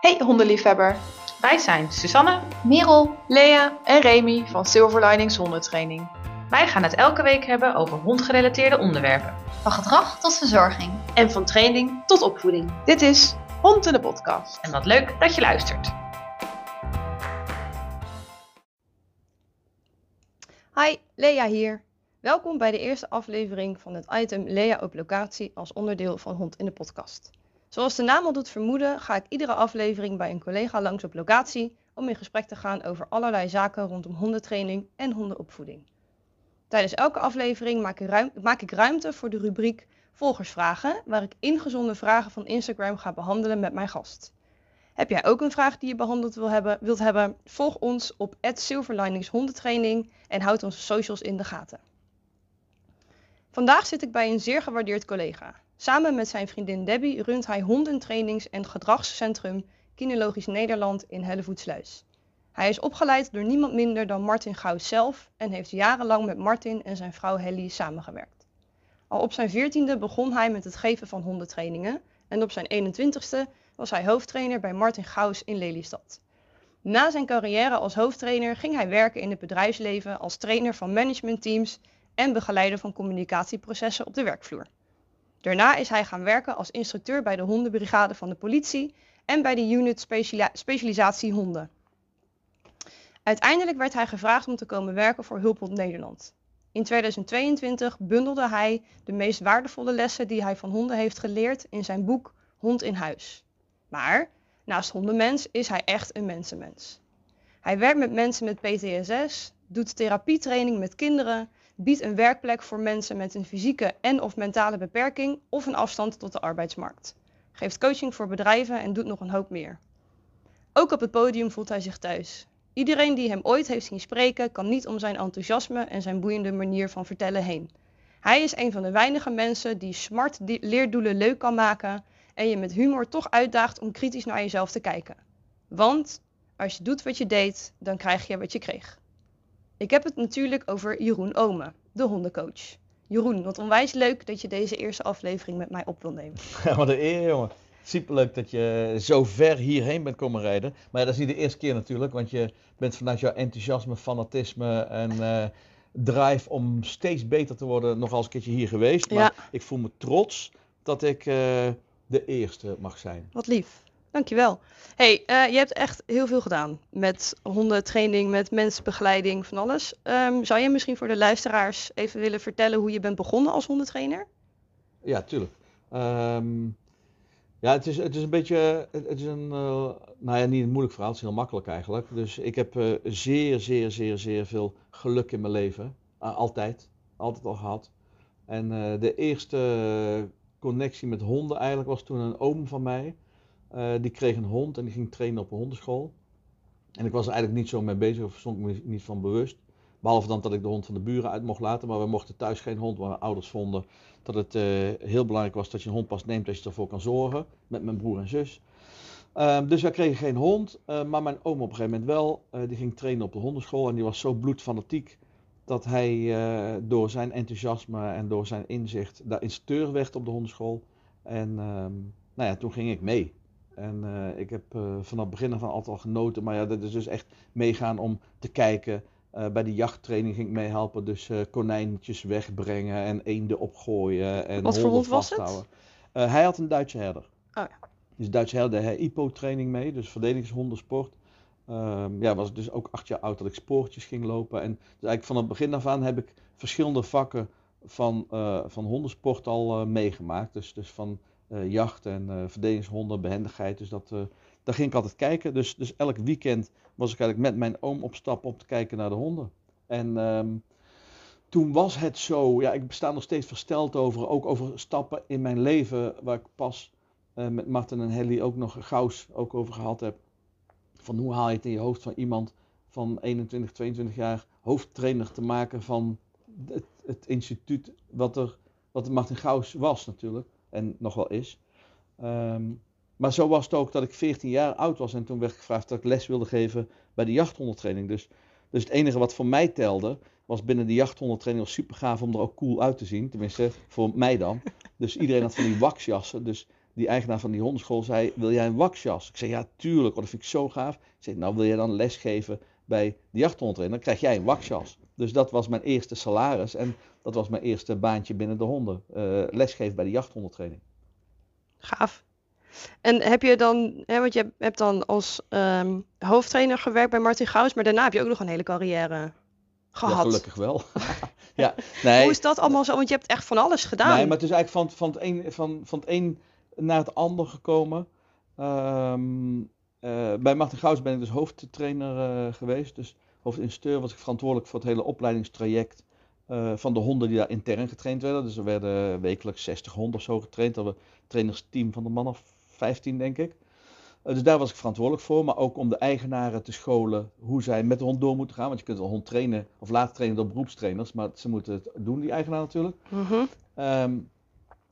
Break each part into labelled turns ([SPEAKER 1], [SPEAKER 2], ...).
[SPEAKER 1] Hey hondenliefhebber,
[SPEAKER 2] Wij zijn Susanne,
[SPEAKER 3] Merel,
[SPEAKER 1] Lea en Remy van Silver Linings Hondentraining.
[SPEAKER 2] wij gaan het elke week hebben over hondgerelateerde onderwerpen.
[SPEAKER 3] van gedrag tot verzorging.
[SPEAKER 2] En van training tot opvoeding.
[SPEAKER 1] Dit is Hond in de podcast.
[SPEAKER 2] En wat leuk dat je luistert.
[SPEAKER 4] Hi, Lea hier. Welkom bij de eerste aflevering van het item Lea op locatie als onderdeel van Hond in de podcast. Zoals de naam al doet vermoeden, ga ik iedere aflevering bij een collega langs op locatie om in gesprek te gaan over allerlei zaken rondom hondentraining en hondenopvoeding. Tijdens elke aflevering maak ik, maak ik ruimte voor de rubriek Volgersvragen, waar ik ingezonden vragen van Instagram ga behandelen met mijn gast. Heb jij ook een vraag die je behandeld wil hebben, wilt hebben? Volg ons op @silverliningshondentraining en houd onze socials in de gaten. Vandaag zit ik bij een zeer gewaardeerd collega. Samen met zijn vriendin Debbie runt hij hondentrainings- en gedragscentrum Kinologisch Nederland in Hellevoetsluis. Hij is opgeleid door niemand minder dan Martin Gauws zelf en heeft jarenlang met Martin en zijn vrouw Helly samengewerkt. Al op zijn veertiende begon hij met het geven van hondentrainingen en op zijn 21ste was hij hoofdtrainer bij Martin Gauws in Lelystad. Na zijn carrière als hoofdtrainer ging hij werken in het bedrijfsleven als trainer van managementteams en begeleider van communicatieprocessen op de werkvloer. Daarna is hij gaan werken als instructeur bij de hondenbrigade van de politie en bij de unit specialisatie honden. Uiteindelijk werd hij gevraagd om te komen werken voor Hulphond Nederland. In 2022 bundelde hij de meest waardevolle lessen die hij van honden heeft geleerd in zijn boek Hond in Huis. Maar naast hondenmens is hij echt een mensenmens. Hij werkt met mensen met PTSS, doet therapietraining met kinderen, biedt een werkplek voor mensen met een fysieke en of mentale beperking of een afstand tot de arbeidsmarkt. Geeft coaching voor bedrijven en doet nog een hoop meer. Ook op het podium voelt hij zich thuis. Iedereen die hem ooit heeft zien spreken kan niet om zijn enthousiasme en zijn boeiende manier van vertellen heen. Hij is een van de weinige mensen die smart leerdoelen leuk kan maken en je met humor toch uitdaagt om kritisch naar jezelf te kijken. Want als je doet wat je deed, dan krijg je wat je kreeg. Ik heb het natuurlijk over Jeroen Ome, de hondencoach. Jeroen, wat onwijs leuk dat je deze eerste aflevering met mij op wil nemen.
[SPEAKER 5] Ja, wat een eer, jongen. Superleuk dat je zo ver hierheen bent komen rijden. Maar ja, dat is niet de eerste keer natuurlijk, want je bent vanuit jouw enthousiasme, fanatisme en eh, drive om steeds beter te worden nog eens een keertje hier geweest. Maar
[SPEAKER 4] Ja.
[SPEAKER 5] ik voel me trots dat ik eh, de eerste mag zijn.
[SPEAKER 4] Wat lief. Dankjewel. hey, eh, je hebt echt heel veel gedaan met hondentraining, met mensenbegeleiding, van alles. Ehm, zou je misschien voor de luisteraars even willen vertellen hoe je bent begonnen als hondentrainer?
[SPEAKER 5] Ja, tuurlijk. Ehm, ja, het is, het is een beetje, het, is een, eh, nou ja, niet een moeilijk verhaal, het is heel makkelijk eigenlijk. Dus ik heb eh, zeer, zeer, zeer, zeer veel geluk in mijn leven. Altijd, altijd al gehad. En de eerste connectie met honden eigenlijk was toen een oom van mij. Eh, die kreeg een hond en die ging trainen op een hondenschool. En ik was er eigenlijk niet zo mee bezig, of stond ik me niet van bewust. Behalve dan dat ik de hond van de buren uit mocht laten. Maar we mochten thuis geen hond, mijn ouders vonden dat het eh, heel belangrijk was dat je een hond pas neemt als je ervoor kan zorgen. Met mijn broer en zus. Ehm, dus wij kregen geen hond. eh, maar mijn oom op een gegeven moment wel. Die ging trainen op de hondenschool. En die was zo bloedfanatiek dat hij door zijn enthousiasme en door zijn inzicht daar instructeur werd op de hondenschool. En ehm, nou ja, toen ging ik mee. En eh, ik heb eh, vanaf het begin af aan altijd al genoten. Maar ja, dat is dus echt meegaan om te kijken. Eh, bij de jachttraining ging ik meehelpen. Dus konijntjes wegbrengen en eenden opgooien. En
[SPEAKER 4] Wat voor hond was het?
[SPEAKER 5] hij had een Duitse herder.
[SPEAKER 4] Oh ja.
[SPEAKER 5] Dus Duitse herder, hij IPO-training mee. Dus verdedigingshondensport. Ehm ja, was dus ook acht jaar oud dat ik spoortjes ging lopen. En dus eigenlijk van het begin af aan heb ik verschillende vakken van, van hondensport al meegemaakt. Dus, dus van jacht en eh verdedigingshonden, behendigheid. Dus dat, eh, daar ging ik altijd kijken. Dus, dus elk weekend was ik eigenlijk met mijn oom op stap om te kijken naar de honden. En ehm, toen was het zo, ja, ik sta nog steeds versteld over, ook over stappen in mijn leven waar ik pas eh, met Martin en Helly ook nog gauws ook over gehad heb. Van hoe haal je het in je hoofd van iemand van 21, 22 jaar hoofdtrainer te maken van het, het instituut wat er, wat Martin Gauws was natuurlijk en nog wel is. Ehm, maar zo was het ook dat ik 14 jaar oud was en toen werd gevraagd dat ik les wilde geven bij de jachthondentraining. Dus, dus het enige wat voor mij telde was binnen de jachthondentraining was super gaaf om er ook cool uit te zien. Tenminste, voor mij dan. Dus iedereen had van die waxjassen. Dus die eigenaar van die hondenschool zei, wil jij een wakjas? Ik zei, ja tuurlijk, want dat vind ik zo gaaf. Ik zei, nou wil jij dan lesgeven bij de jachthondtrainer, dan krijg jij een wakjas. Dus dat was mijn eerste salaris en dat was mijn eerste baantje binnen de honden. Uh, lesgeven bij de jachthondentraining.
[SPEAKER 4] Gaaf. En heb je dan, hè, want je hebt dan als um, hoofdtrainer gewerkt bij Martin Gauws, maar daarna heb je ook nog een hele carrière gehad.
[SPEAKER 5] Ja, gelukkig wel. ja, nee.
[SPEAKER 4] Hoe is dat allemaal zo? Want je hebt echt van alles gedaan.
[SPEAKER 5] Nee, maar het is eigenlijk van, van, het, een, van, van het een naar het ander gekomen. Um, uh, bij Martin Gauws ben ik dus hoofdtrainer uh, geweest. Dus hoofdinstructeur was ik verantwoordelijk voor het hele opleidingstraject uh, van de honden die daar intern getraind werden. Dus er werden wekelijks 60 honden of zo getraind. Dat we trainersteam van de man of 15 denk ik. Uh, dus daar was ik verantwoordelijk voor. Maar ook om de eigenaren te scholen hoe zij met de hond door moeten gaan. Want je kunt een hond trainen of laten trainen door beroepstrainers. Maar ze moeten het doen, die eigenaar natuurlijk. Mm -hmm. um,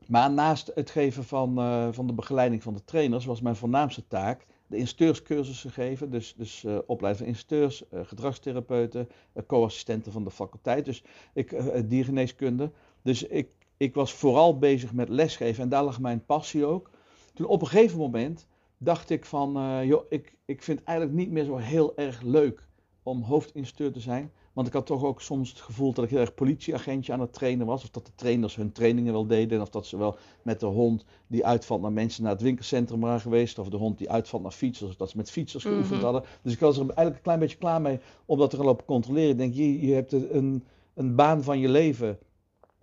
[SPEAKER 5] maar naast het geven van, uh, van de begeleiding van de trainers was mijn voornaamste taak de instructeurscursussen geven. Dus, dus uh, opleiden van instructeurs, uh, gedragstherapeuten, co-assistenten van de faculteit. Dus ik, diergeneeskunde. Dus ik, ik was vooral bezig met lesgeven en daar lag mijn passie ook. Toen op een gegeven moment dacht ik van, joh, ik, ik vind het eigenlijk niet meer zo heel erg leuk om hoofdinstructeur te zijn. Want ik had toch ook soms het gevoel dat ik heel erg politieagentje aan het trainen was. Of dat de trainers hun trainingen wel deden. Of dat ze wel met de hond die uitvalt naar mensen naar het winkelcentrum waren geweest. Of de hond die uitvalt naar fietsers. Of dat ze met fietsers geoefend mm -hmm. hadden. Dus ik was er eigenlijk een klein beetje klaar mee om dat te gaan lopen controleren. Ik denk, je, je hebt een, een baan van je leven.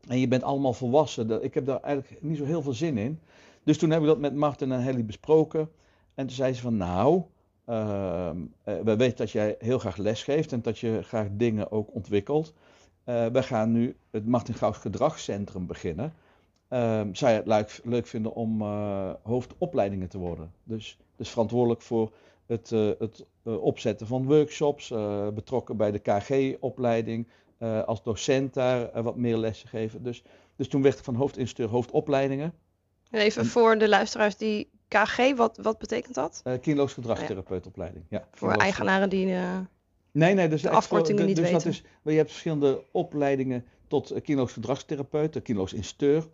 [SPEAKER 5] En je bent allemaal volwassen. Ik heb daar eigenlijk niet zo heel veel zin in. Dus toen heb ik dat met Martin en Helly besproken. En toen zei ze van, nou... Uh, uh, we weten dat jij heel graag lesgeeft en dat je graag dingen ook ontwikkelt. Uh, we gaan nu het Martin Gauws Gedragscentrum beginnen. zou je het leuk, leuk vinden om hoofdopleidingen te worden? Dus, dus verantwoordelijk voor het, het opzetten van workshops, betrokken bij de KG-opleiding, als docent daar wat meer lessen geven. Dus, dus toen werd ik van hoofdinstructeur hoofdopleidingen.
[SPEAKER 4] En even en, voor de luisteraars die KG, wat, wat betekent dat?
[SPEAKER 5] Uh, kinloos gedragstherapeutopleiding. Ja,
[SPEAKER 4] voor eigenaren die uh,
[SPEAKER 5] nee, nee, dus
[SPEAKER 4] de afkortingen
[SPEAKER 5] voor,
[SPEAKER 4] niet
[SPEAKER 5] dus
[SPEAKER 4] weten.
[SPEAKER 5] Dat is, je hebt verschillende opleidingen tot uh, kinloos gedragstherapeut, kinloos instructeur.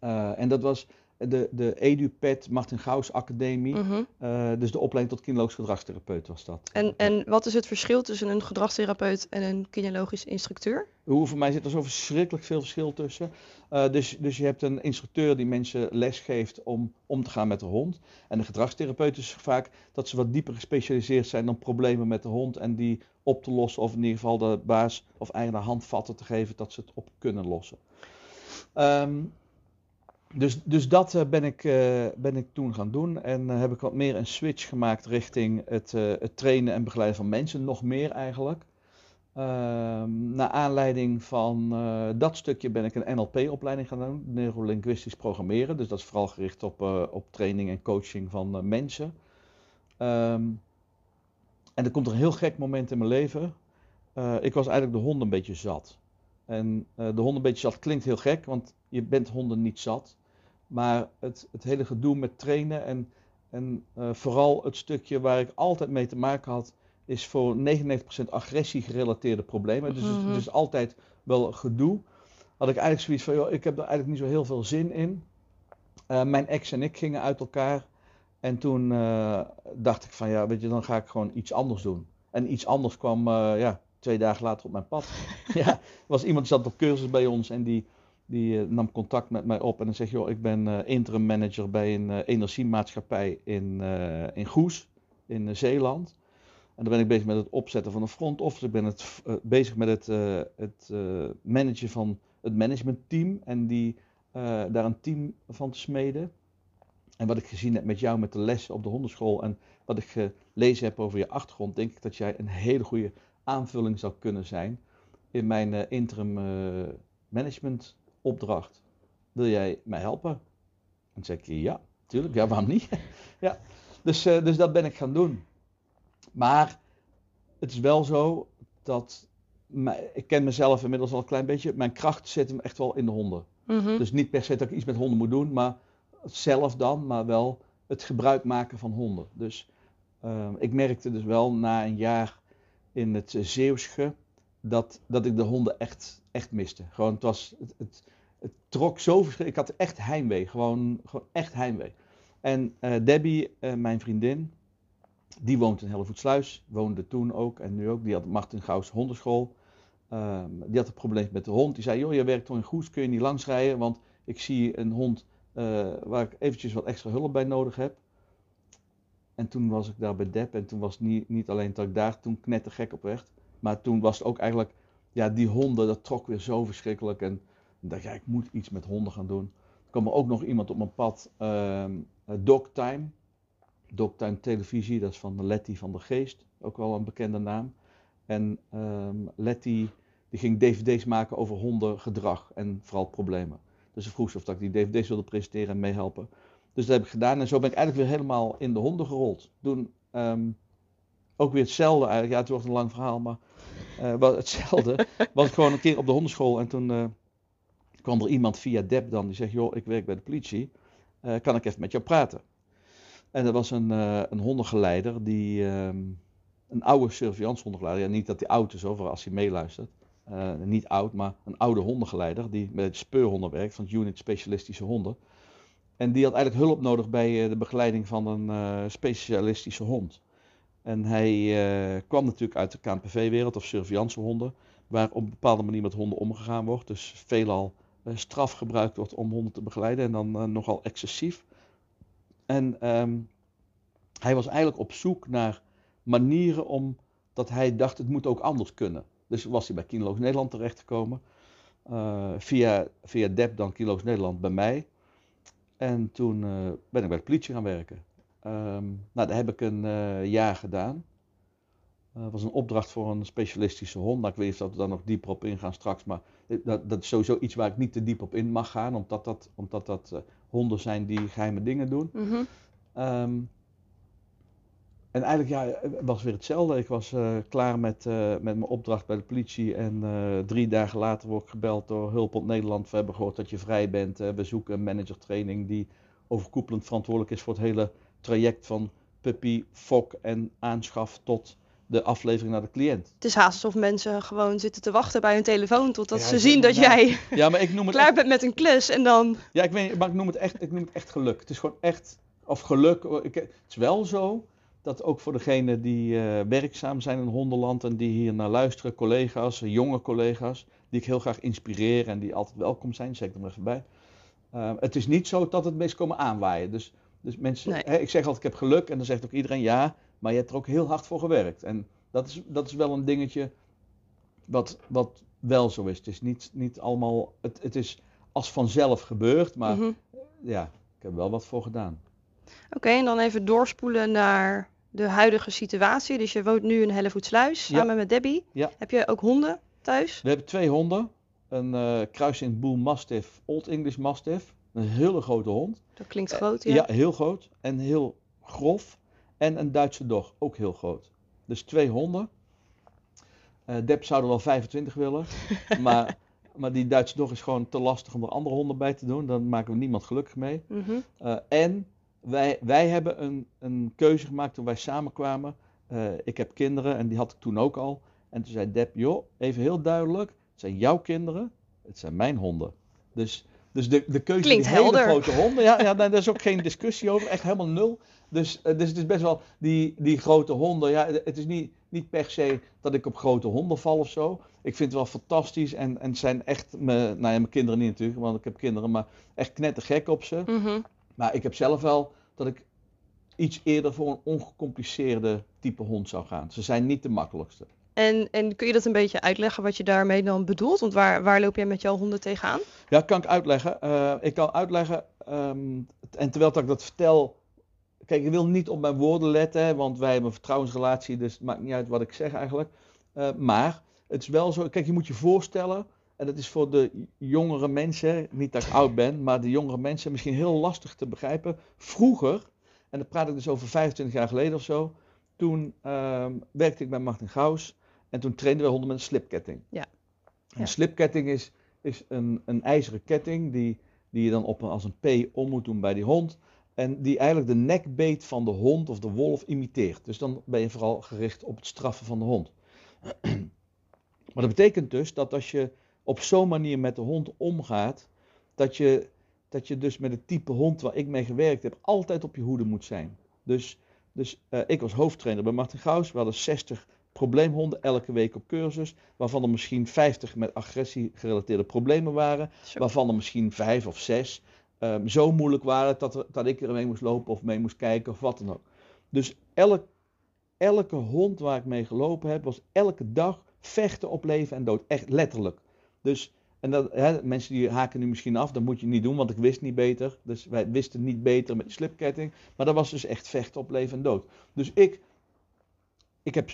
[SPEAKER 5] Uh, en dat was de, de EduPet Martin Gauws Academie. Mm -hmm. uh, dus de opleiding tot kinologisch gedragstherapeut was dat.
[SPEAKER 4] En, en wat is het verschil tussen een gedragstherapeut en een kinologisch instructeur?
[SPEAKER 5] Hoe, voor mij zit er zo verschrikkelijk veel verschil tussen. Uh, dus, dus je hebt een instructeur die mensen les geeft om om te gaan met de hond. En de gedragstherapeut is vaak dat ze wat dieper gespecialiseerd zijn dan problemen met de hond. En die op te lossen of in ieder geval de baas of eigenaar handvatten te geven dat ze het op kunnen lossen. Um, dus, dus dat uh, ben, ik, uh, ben ik toen gaan doen. En uh, heb ik wat meer een switch gemaakt richting het, het trainen en begeleiden van mensen. Nog meer eigenlijk. Ehm, naar aanleiding van dat stukje ben ik een NLP-opleiding gaan doen. Neurolinguistisch programmeren. Dus dat is vooral gericht op, op training en coaching van mensen. Um, en er komt een heel gek moment in mijn leven. ik was eigenlijk de hond een beetje zat. En de hond een beetje zat klinkt heel gek, want je bent honden niet zat. Maar het, het hele gedoe met trainen en, en uh, vooral het stukje waar ik altijd mee te maken had, is voor 99% agressie gerelateerde problemen. Dus het, het is altijd wel gedoe. Had ik eigenlijk zoiets van, joh, ik heb er eigenlijk niet zo heel veel zin in. Uh, mijn ex en ik gingen uit elkaar. En toen uh, dacht ik van, ja, weet je, dan ga ik gewoon iets anders doen. En iets anders kwam, ja, twee dagen later op mijn pad. ja, er was iemand die zat op cursus bij ons en die die uh, nam contact met mij op en dan zeg joh, ik ben uh, interim manager bij een uh, energiemaatschappij in, in Goes, in Zeeland. En dan ben ik bezig met het opzetten van een front office. Ik ben het, bezig met het, het managen van het managementteam en die, daar een team van te smeden. En wat ik gezien heb met jou met de lessen op de hondenschool en wat ik gelezen heb over je achtergrond, denk ik dat jij een hele goede aanvulling zou kunnen zijn in mijn interim management opdracht. Wil jij mij helpen? En dan zeg ik, ja, tuurlijk, ja, waarom niet? ja. Dus, uh, dus dat ben ik gaan doen. Maar het is wel zo dat, ik ken mezelf inmiddels al een klein beetje, mijn kracht zit hem echt wel in de honden. Mm -hmm. Dus niet per se dat ik iets met honden moet doen, maar zelf dan, maar wel het gebruik maken van honden. Dus uh, ik merkte dus wel na een jaar in het uh, Zeeuwsche dat, dat ik de honden echt, echt miste. Gewoon, het was, het, het, het trok zo verschrikkelijk. Ik had echt heimwee, gewoon, gewoon echt heimwee. En eh, Debbie, eh, mijn vriendin, die woont in Hellevoetsluis, woonde toen ook en nu ook. Die had Martin Gauws hondenschool. Ehm, die had een probleem met de hond. Die zei, joh, je werkt toch in Goes, kun je niet langsrijden? Want ik zie een hond eh, waar ik eventjes wat extra hulp bij nodig heb. En toen was ik daar bij Deb en toen was niet, niet alleen dat ik daar toen knettergek op werd. Maar toen was het ook eigenlijk, ja, die honden, dat trok weer zo verschrikkelijk. En ik dacht, ja, ik moet iets met honden gaan doen. Er kwam er ook nog iemand op mijn pad, ehm Dogtime. Dogtime Televisie, dat is van Letty van der Geest, ook wel een bekende naam. En ehm Letty, die ging dvd's maken over hondengedrag en vooral problemen. Dus ze vroeg of dat ik die dvd's wilde presenteren en meehelpen. Dus dat heb ik gedaan en zo ben ik eigenlijk weer helemaal in de honden gerold. Toen ehm, ook weer hetzelfde eigenlijk. Ja, het wordt een lang verhaal, maar eh, hetzelfde. was ik gewoon een keer op de hondenschool en toen eh, kwam er iemand via Deb dan die zegt, joh, ik werk bij de politie. Eh, kan ik even met jou praten? En dat was een, eh, een hondengeleider, die, ehm, een oude surveillance. Ja, niet dat hij oud is over als hij meeluistert. Eh, niet oud, maar een oude hondengeleider die met speurhonden werkt, van het unit specialistische honden. En die had eigenlijk hulp nodig bij de begeleiding van een specialistische hond. En hij kwam natuurlijk uit de KNPV-wereld of surveillancehonden, waar op een bepaalde manier met honden omgegaan wordt. Dus veelal straf gebruikt wordt om honden te begeleiden en dan eh, nogal excessief. En ehm, hij was eigenlijk op zoek naar manieren om dat hij dacht het moet ook anders kunnen. Dus was hij bij Kinoloog Nederland terechtgekomen. eh via, via Deb dan Kinoloog Nederland bij mij. En toen eh, ben ik bij de politie gaan werken. Ehm, nou, daar heb ik een eh, jaar gedaan. Eh, Dat was een opdracht voor een specialistische hond. Nou, ik weet niet of we daar nog dieper op ingaan straks. Maar dat, dat is sowieso iets waar ik niet te diep op in mag gaan. Omdat dat, omdat dat eh, honden zijn die geheime dingen doen.
[SPEAKER 4] Mhm.
[SPEAKER 5] Ehm, en eigenlijk ja, het was weer hetzelfde. Ik was eh, klaar met, eh, met mijn opdracht bij de politie. En eh, drie dagen later word ik gebeld door Hulp op Nederland. We hebben gehoord dat je vrij bent. Eh, we zoeken een managertraining die overkoepelend verantwoordelijk is voor het hele traject van puppy, fok en aanschaf tot de aflevering naar de cliënt.
[SPEAKER 4] Het is haast alsof mensen gewoon zitten te wachten bij hun telefoon totdat
[SPEAKER 5] Ja,
[SPEAKER 4] ze zien dat jij
[SPEAKER 5] Ja, maar ik noem het
[SPEAKER 4] klaar
[SPEAKER 5] echt,
[SPEAKER 4] bent met een klus en dan...
[SPEAKER 5] ja, ik weet, maar ik noem het echt, ik noem het echt geluk. Het is gewoon echt, of geluk. Ik, het is wel zo dat ook voor degenen die eh, werkzaam zijn in hondenland en die hier naar luisteren, collega's, jonge collega's, die ik heel graag inspireer en die altijd welkom zijn, zeg ik er maar even bij. Eh, het is niet zo dat het meest komen aanwaaien. Dus, dus mensen,
[SPEAKER 4] Nee.
[SPEAKER 5] hè, ik zeg altijd ik heb geluk en dan zegt ook iedereen ja, maar je hebt er ook heel hard voor gewerkt. En dat is, dat is wel een dingetje wat, wat wel zo is. Het is niet, niet allemaal, het, het is als vanzelf gebeurd, maar
[SPEAKER 4] Mhm.
[SPEAKER 5] ja, ik heb wel wat voor gedaan.
[SPEAKER 4] Oké, en dan even doorspoelen naar de huidige situatie. Dus je woont nu in Hellevoetsluis
[SPEAKER 5] Ja.
[SPEAKER 4] samen met Debbie.
[SPEAKER 5] Ja.
[SPEAKER 4] Heb je ook honden thuis?
[SPEAKER 5] We hebben twee honden. Een eh kruising Mastiff, Old English Mastiff. Een hele grote hond.
[SPEAKER 4] Dat klinkt
[SPEAKER 5] Eh,
[SPEAKER 4] groot,
[SPEAKER 5] Ja.
[SPEAKER 4] ja.
[SPEAKER 5] heel groot en heel grof. En een Duitse dog, ook heel groot. Dus twee honden. Eh Deb zou er wel 25 willen. maar, maar die Duitse dog is gewoon te lastig om er andere honden bij te doen. Dan maken we niemand gelukkig mee.
[SPEAKER 4] Mhm.
[SPEAKER 5] Eh, en wij, wij hebben een, een keuze gemaakt toen wij samenkwamen. Eh, ik heb kinderen en die had ik toen ook al. En toen zei Deb, joh, even heel duidelijk. Het zijn jouw kinderen, het zijn mijn honden. Dus, dus de, de keuze
[SPEAKER 4] Klinkt
[SPEAKER 5] die hele grote honden, ja, ja daar is ook geen discussie over, echt helemaal nul. Dus, eh, dus het is best wel, die, die grote honden, ja, het is niet, niet per se dat ik op grote honden val of zo. Ik vind het wel fantastisch en, en het zijn echt, mijn, nou ja, mijn kinderen niet natuurlijk, want ik heb kinderen, maar echt knettergek op ze.
[SPEAKER 4] Mhm.
[SPEAKER 5] Maar ik heb zelf wel dat ik iets eerder voor een ongecompliceerde type hond zou gaan. Ze zijn niet de makkelijkste.
[SPEAKER 4] En, en kun je dat een beetje uitleggen wat je daarmee dan bedoelt? Want waar, waar loop jij met jouw honden tegenaan?
[SPEAKER 5] Ja, kan ik uitleggen. Eh, ik kan uitleggen, ehm, en terwijl dat ik dat vertel, kijk, ik wil niet op mijn woorden letten, want wij hebben een vertrouwensrelatie, dus het maakt niet uit wat ik zeg eigenlijk. Eh, maar het is wel zo, kijk, je moet je voorstellen, en dat is voor de jongere mensen, niet dat ik oud ben, maar de jongere mensen misschien heel lastig te begrijpen. Vroeger, en dan praat ik dus over 25 jaar geleden of zo, toen ehm, werkte ik bij Martin Gauws en toen trainden we honden met een slipketting.
[SPEAKER 4] Ja.
[SPEAKER 5] Een
[SPEAKER 4] Ja.
[SPEAKER 5] slipketting is, is een, een ijzeren ketting die, die je dan op een, als een P om moet doen bij die hond. En die eigenlijk de nekbeet van de hond of de wolf imiteert. Dus dan ben je vooral gericht op het straffen van de hond. Maar dat betekent dus dat als je op zo'n manier met de hond omgaat, dat je, dat je dus met het type hond waar ik mee gewerkt heb, altijd op je hoede moet zijn. Dus, dus eh, ik was hoofdtrainer bij Martin Gauws. We hadden 60 probleemhonden elke week op cursus, waarvan er misschien 50 met agressie gerelateerde problemen waren, waarvan er misschien 5 of 6 ehm, zo moeilijk waren dat, er- dat ik er mee moest lopen of mee moest kijken of wat dan ook. Dus elk, elke hond waar ik mee gelopen heb, was elke dag vechten op leven en dood. Echt letterlijk. Dus, en dat, hè, mensen die haken nu misschien af, dat moet je niet doen, want ik wist niet beter. Dus wij wisten niet beter met slipketting. Maar dat was dus echt vechten op leven en dood. Dus ik, ik heb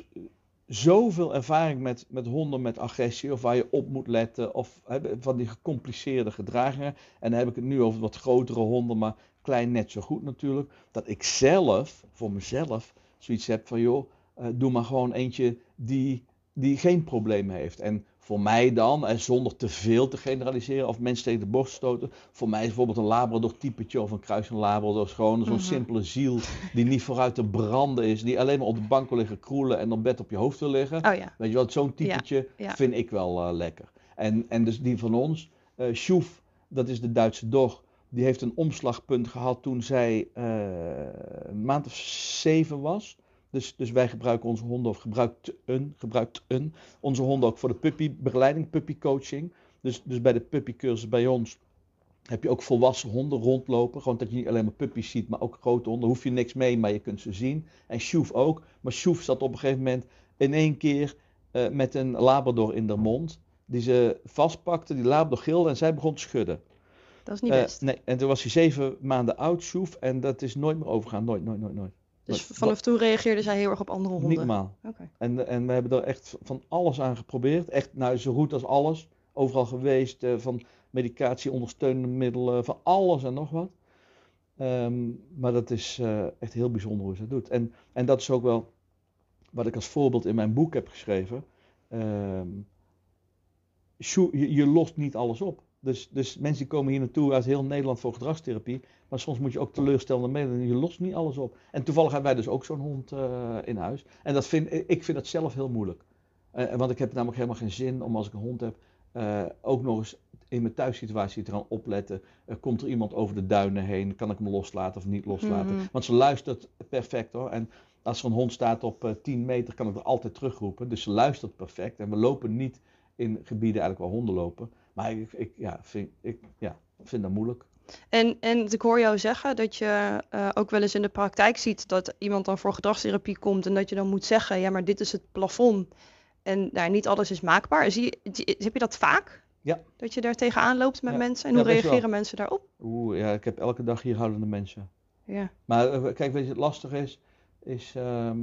[SPEAKER 5] zoveel ervaring met, met honden met agressie, of waar je op moet letten, of van die gecompliceerde gedragingen. En dan heb ik het nu over wat grotere honden, maar klein net zo goed natuurlijk. Dat ik zelf, voor mezelf, zoiets heb van joh, eh, doe maar gewoon eentje die, die geen problemen heeft. En voor mij dan, en zonder te veel te generaliseren of mensen tegen de borst stoten, voor mij is bijvoorbeeld een Labrador typetje of een kruising Labrador is gewoon zo'n
[SPEAKER 4] Mhm.
[SPEAKER 5] simpele ziel die niet vooruit te branden is, die alleen maar op de bank wil liggen kroelen en op bed op je hoofd wil liggen.
[SPEAKER 4] Oh ja.
[SPEAKER 5] Weet je wel, zo'n typetje
[SPEAKER 4] ja.
[SPEAKER 5] vind ik wel eh, lekker. En, en dus die van ons, eh Sjoef, dat is de Duitse dog, die heeft een omslagpunt gehad toen zij eh, een maand of zeven was. Dus, dus wij gebruiken onze honden, of gebruikt een, gebruikt een, onze honden ook voor de puppybegeleiding, puppycoaching. Dus, dus bij de puppycursus bij ons heb je ook volwassen honden rondlopen. Gewoon dat je niet alleen maar puppies ziet, maar ook grote honden. Hoef je niks mee, maar je kunt ze zien. En Sjoef ook. Maar Sjoef zat op een gegeven moment in één keer eh, met een labrador in de mond. Die ze vastpakte, die labrador gilde en zij begon te schudden.
[SPEAKER 4] Dat is niet
[SPEAKER 5] Eh,
[SPEAKER 4] best.
[SPEAKER 5] nee, en toen was hij zeven maanden oud, Sjoef. En dat is nooit meer overgaan. Nooit, nooit, nooit, nooit.
[SPEAKER 4] Dus
[SPEAKER 5] wat-
[SPEAKER 4] vanaf toen reageerde zij heel erg op andere honden.
[SPEAKER 5] Niet normaal. En, en we hebben er echt van alles aan geprobeerd. Echt, nou, zo goed als alles. Overal geweest. eh, van medicatie, ondersteunende middelen, van alles en nog wat. Ehm, maar dat is eh, echt heel bijzonder hoe ze dat doet. En, en dat is ook wel wat ik als voorbeeld in mijn boek heb geschreven. Ehm, je, je lost niet alles op. Dus, dus mensen die komen hier naartoe uit heel Nederland voor gedragstherapie. Maar soms moet je ook teleurstellende mededelingen. Je lost niet alles op. En toevallig hebben wij dus ook zo'n hond eh, in huis. En dat vind, ik vind dat zelf heel moeilijk. Eh, want ik heb namelijk helemaal geen zin om als ik een hond heb. eh, ook nog eens in mijn thuissituatie te gaan opletten. Eh, komt er iemand over de duinen heen? Kan ik hem loslaten of niet loslaten?
[SPEAKER 4] Mhm.
[SPEAKER 5] Want ze luistert perfect hoor. En als er een hond staat op eh 10 meter, kan ik er altijd terugroepen. Dus ze luistert perfect. En we lopen niet in gebieden eigenlijk waar honden lopen. Maar ik, ik, ja, vind, ik ja, vind dat moeilijk.
[SPEAKER 4] En, en ik hoor jou zeggen dat je eh, ook wel eens in de praktijk ziet dat iemand dan voor gedragstherapie komt en dat je dan moet zeggen, ja, maar dit is het plafond en nou, niet alles is maakbaar. Zie je, heb je dat vaak?
[SPEAKER 5] Ja.
[SPEAKER 4] Dat je daar tegenaan loopt met
[SPEAKER 5] Ja.
[SPEAKER 4] mensen en
[SPEAKER 5] Ja,
[SPEAKER 4] hoe
[SPEAKER 5] wel.
[SPEAKER 4] reageren mensen daarop?
[SPEAKER 5] Oeh, ja, ik heb elke dag hier houdende mensen.
[SPEAKER 4] Ja.
[SPEAKER 5] Maar eh, kijk, weet je, het lastige is, is ehm,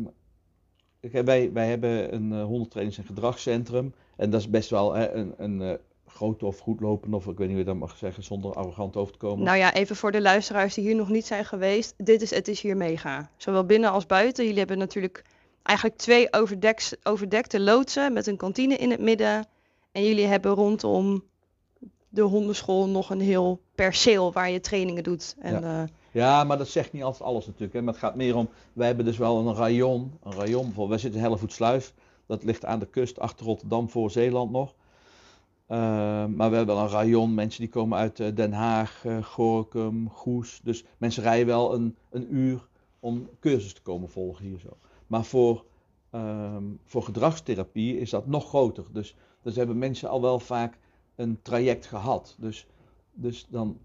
[SPEAKER 5] kijk, wij, wij hebben een eh hondentrainings- en gedragscentrum. En dat is best wel hè, een, een grote of goedlopende, of ik weet niet hoe je dat mag zeggen, zonder arrogant over te komen.
[SPEAKER 4] Nou ja, even voor de luisteraars die hier nog niet zijn geweest. Dit is, het is hier mega. Zowel binnen als buiten. Jullie hebben natuurlijk eigenlijk twee overdeks, overdekte loodsen met een kantine in het midden. En jullie hebben rondom de hondenschool nog een heel perceel waar je trainingen doet. En, eh,
[SPEAKER 5] Ja, maar dat zegt niet altijd alles natuurlijk. Hè. Maar het gaat meer om, wij hebben dus wel een rayon. Een rayon bijvoorbeeld. Wij zitten in Hellevoetsluis. Dat ligt aan de kust achter Rotterdam voor Zeeland nog. Ehm, maar we hebben wel een rayon. Mensen die komen uit eh, Den Haag, eh Gorkum, Goes. Dus mensen rijden wel een, een uur om cursus te komen volgen hier zo. Maar voor, ehm, voor gedragstherapie is dat nog groter. Dus, dus hebben mensen al wel vaak een traject gehad. Dus, dus dan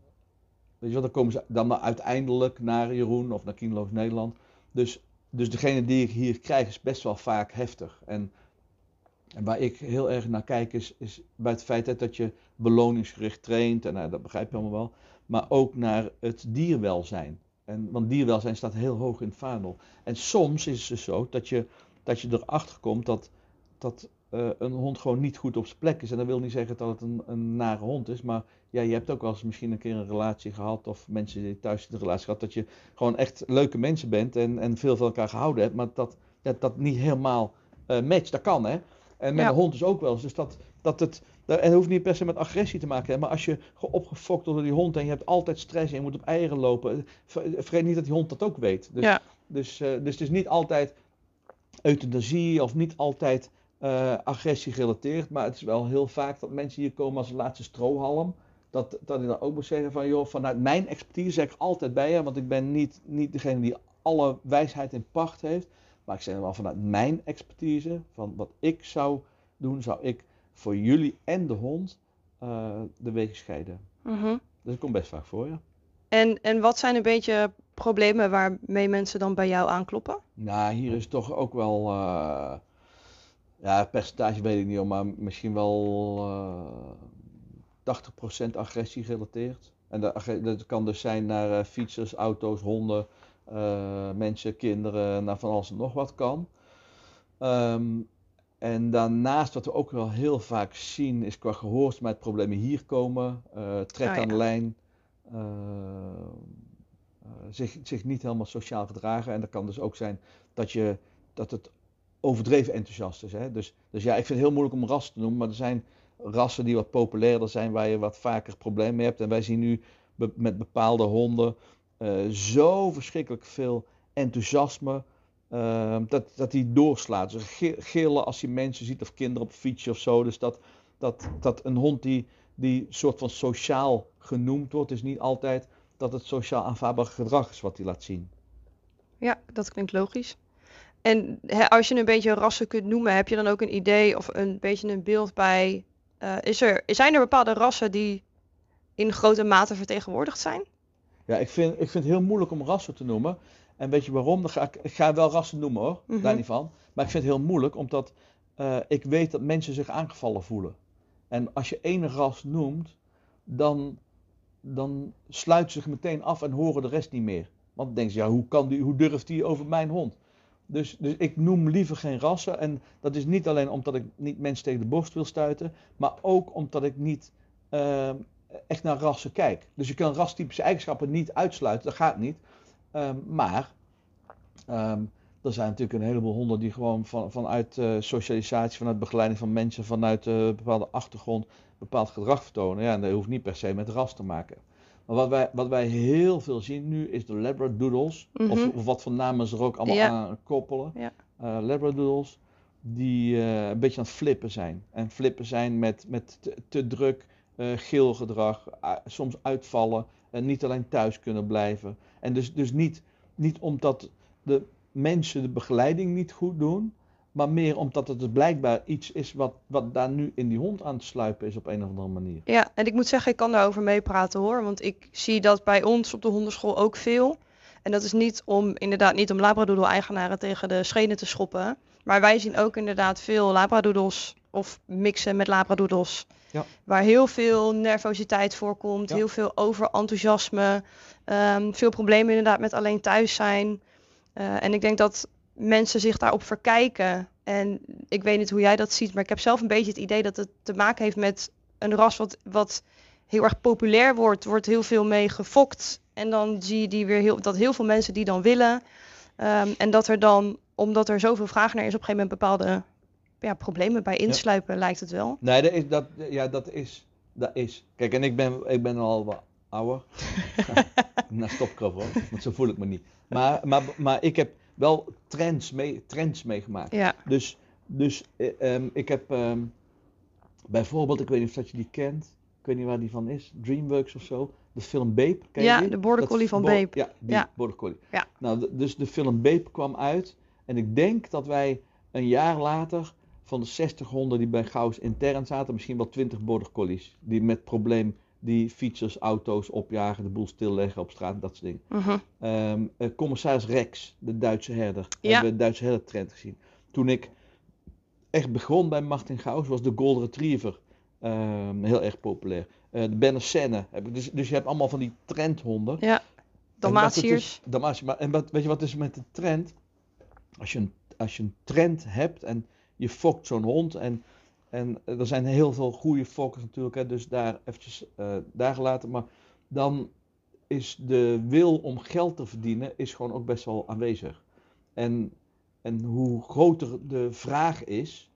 [SPEAKER 5] Weet je wel, dan komen ze dan maar uiteindelijk naar Jeroen of naar Kienloos Nederland. Dus, dus degene die ik hier krijg is best wel vaak heftig. En, en waar ik heel erg naar kijk is, is bij het feit dat je beloningsgericht traint. En nou, dat begrijp je allemaal wel. Maar ook naar het dierwelzijn. En, want dierwelzijn staat heel hoog in het vaandel. En soms is het dus zo dat je, dat je erachter komt dat, dat eh, een hond gewoon niet goed op zijn plek is. En dat wil niet zeggen dat het een, een nare hond is. Maar ja, je hebt ook wel eens misschien een keer een relatie gehad. Of mensen die thuis een relatie gehad. Dat je gewoon echt leuke mensen bent. En, en veel van elkaar gehouden hebt. Maar dat dat, niet helemaal eh matcht. Dat kan hè. En met
[SPEAKER 4] Ja.
[SPEAKER 5] een hond is ook wel eens. Dus dat, dat het. En het hoeft niet per se met agressie te maken. Hè, maar als je opgefokt wordt door die hond. En je hebt altijd stress. En je moet op eieren lopen. eh, ver- Vergeet niet dat die hond dat ook weet. Dus,
[SPEAKER 4] Ja.
[SPEAKER 5] dus, eh, dus het is niet altijd euthanasie. Of niet altijd eh, agressie gerelateerd. Maar het is wel heel vaak dat mensen hier komen als laatste strohalm. dat, dat ik dan ook moet zeggen van, joh, vanuit mijn expertise zeg ik altijd bij je, want ik ben niet, niet degene die alle wijsheid in pacht heeft. Maar ik zeg wel vanuit mijn expertise, van wat ik zou doen, zou ik voor jullie en de hond eh, de wegen scheiden.
[SPEAKER 4] Mhm.
[SPEAKER 5] Dus dat komt best vaak voor, ja.
[SPEAKER 4] En, en wat zijn een beetje problemen waarmee mensen dan bij jou aankloppen?
[SPEAKER 5] Nou, hier is toch ook wel, eh, ja, percentage weet ik niet, hoor, maar misschien wel eh 80% agressie gerelateerd. En dat, kan dus zijn naar eh, fietsers, auto's, honden, eh, mensen, kinderen, naar van alles en nog wat kan. Ehm, en daarnaast wat we ook wel heel vaak zien is qua gehoorstemijnproblemen hier komen, eh trek
[SPEAKER 4] ja.
[SPEAKER 5] aan de lijn, eh, zich, zich niet helemaal sociaal gedragen. En dat kan dus ook zijn dat, je, dat het overdreven enthousiast is. Hè? Dus, dus ja, ik vind het heel moeilijk om ras te noemen, maar er zijn rassen die wat populairder zijn, waar je wat vaker problemen mee hebt. En wij zien nu be- met bepaalde honden eh, zo verschrikkelijk veel enthousiasme. eh, dat, dat die doorslaat. Gi- gillen als hij mensen ziet of kinderen op fietsje of zo. Dus dat, dat, dat een hond die, die soort van sociaal genoemd wordt, is niet altijd dat het sociaal aanvaardbaar gedrag is wat hij laat zien.
[SPEAKER 4] Ja, dat klinkt logisch. En als je een beetje rassen kunt noemen, heb je dan ook een idee of een beetje een beeld bij... eh, is er, zijn er bepaalde rassen die in grote mate vertegenwoordigd zijn?
[SPEAKER 5] Ja, ik vind, ik vind het heel moeilijk om rassen te noemen. En weet je waarom? Dan ga ik, ik ga wel rassen noemen hoor,
[SPEAKER 4] Mhm.
[SPEAKER 5] daar niet van. Maar ik vind het heel moeilijk omdat eh, ik weet dat mensen zich aangevallen voelen. En als je één ras noemt, dan, dan sluiten ze zich meteen af en horen de rest niet meer. Want dan denken ze, ja, hoe, kan die, hoe durft die over mijn hond? Dus, dus ik noem liever geen rassen. En dat is niet alleen omdat ik niet mensen tegen de borst wil stuiten, maar ook omdat ik niet ehm, echt naar rassen kijk. Dus je kan rastypische eigenschappen niet uitsluiten, dat gaat niet. Ehm, maar ehm, er zijn natuurlijk een heleboel honden die gewoon van, vanuit eh, socialisatie, vanuit begeleiding van mensen, vanuit een bepaalde achtergrond bepaald gedrag vertonen. Ja, en dat hoeft niet per se met ras te maken. Maar wat wij, wat wij heel veel zien nu is de Labradoodles, of,
[SPEAKER 4] Mhm.
[SPEAKER 5] of wat voor namen ze er ook allemaal
[SPEAKER 4] Ja.
[SPEAKER 5] aan koppelen.
[SPEAKER 4] Ja.
[SPEAKER 5] Eh, Labradoodles die een beetje aan het flippen zijn. En flippen zijn met, met te, te druk, geel gedrag, a- soms uitvallen en niet alleen thuis kunnen blijven. En dus, dus niet, niet omdat de mensen de begeleiding niet goed doen, maar meer omdat het dus blijkbaar iets is wat, wat daar nu in die hond aan het sluipen is op een of andere manier.
[SPEAKER 4] Ja, en ik moet zeggen, ik kan daarover meepraten hoor. Want ik zie dat bij ons op de hondenschool ook veel. En dat is niet om, inderdaad, niet om labradoodle-eigenaren tegen de schenen te schoppen. Maar wij zien ook inderdaad veel labradoodles of mixen met labradoodles.
[SPEAKER 5] Ja.
[SPEAKER 4] Waar heel veel nervositeit voorkomt,
[SPEAKER 5] Ja.
[SPEAKER 4] heel veel overenthousiasme. ehm, veel problemen inderdaad met alleen thuis zijn. Eh, en ik denk dat mensen zich daarop verkijken. En ik weet niet hoe jij dat ziet, maar ik heb zelf een beetje het idee dat het te maken heeft met een ras wat, wat heel erg populair wordt, wordt heel veel mee gefokt. En dan zie je die weer heel, dat heel veel mensen die dan willen. Ehm, en dat er dan, omdat er zoveel vraag naar is, op een gegeven moment bepaalde ja, problemen bij insluipen, lijkt het wel.
[SPEAKER 5] Nee, dat is, dat, ja, dat is, dat is. Kijk, en ik ben, ik ben al wat ouder. nou, stop ik erover, hoor, want zo voel ik me niet. Maar, maar, maar ik heb wel trends, mee, trends meegemaakt.
[SPEAKER 4] Ja,
[SPEAKER 5] Dus, dus eh, ehm, ik heb ehm, bijvoorbeeld, ik weet niet of dat je die kent, ik weet niet waar die van is, Dreamworks of zo, de film Babe, ken je
[SPEAKER 4] ja de border collie van
[SPEAKER 5] bo-
[SPEAKER 4] Babe.
[SPEAKER 5] Ja, die
[SPEAKER 4] Ja.
[SPEAKER 5] border collie.
[SPEAKER 4] Ja.
[SPEAKER 5] Nou, dus de film Babe kwam uit en ik denk dat wij een jaar later van de 60 honden die bij Gauws intern zaten, misschien wel 20 border collies, die met probleem die fietsers, auto's opjagen, de boel stilleggen op straat, dat soort dingen.
[SPEAKER 4] Mhm.
[SPEAKER 5] Ehm, eh, commissaris Rex, de Duitse herder.
[SPEAKER 4] Ja.
[SPEAKER 5] Hebben we de Duitse herdertrend gezien. Toen ik echt begon bij Martin Gauws, was de Golden Retriever ehm, heel erg populair. Eh, de Banner Senne. heb ik- Dus, dus je hebt allemaal van die trendhonden.
[SPEAKER 4] Ja, Dalmatiërs.
[SPEAKER 5] Dalmatiërs. Maar, en wat, weet je wat is met de trend? Als je een, als je een trend hebt en je fokt zo'n hond en, en er zijn heel veel goede fokkers natuurlijk, hè, dus daar eventjes eh, daar gelaten. Maar dan is de wil om geld te verdienen is gewoon ook best wel aanwezig. En, en hoe groter de vraag is,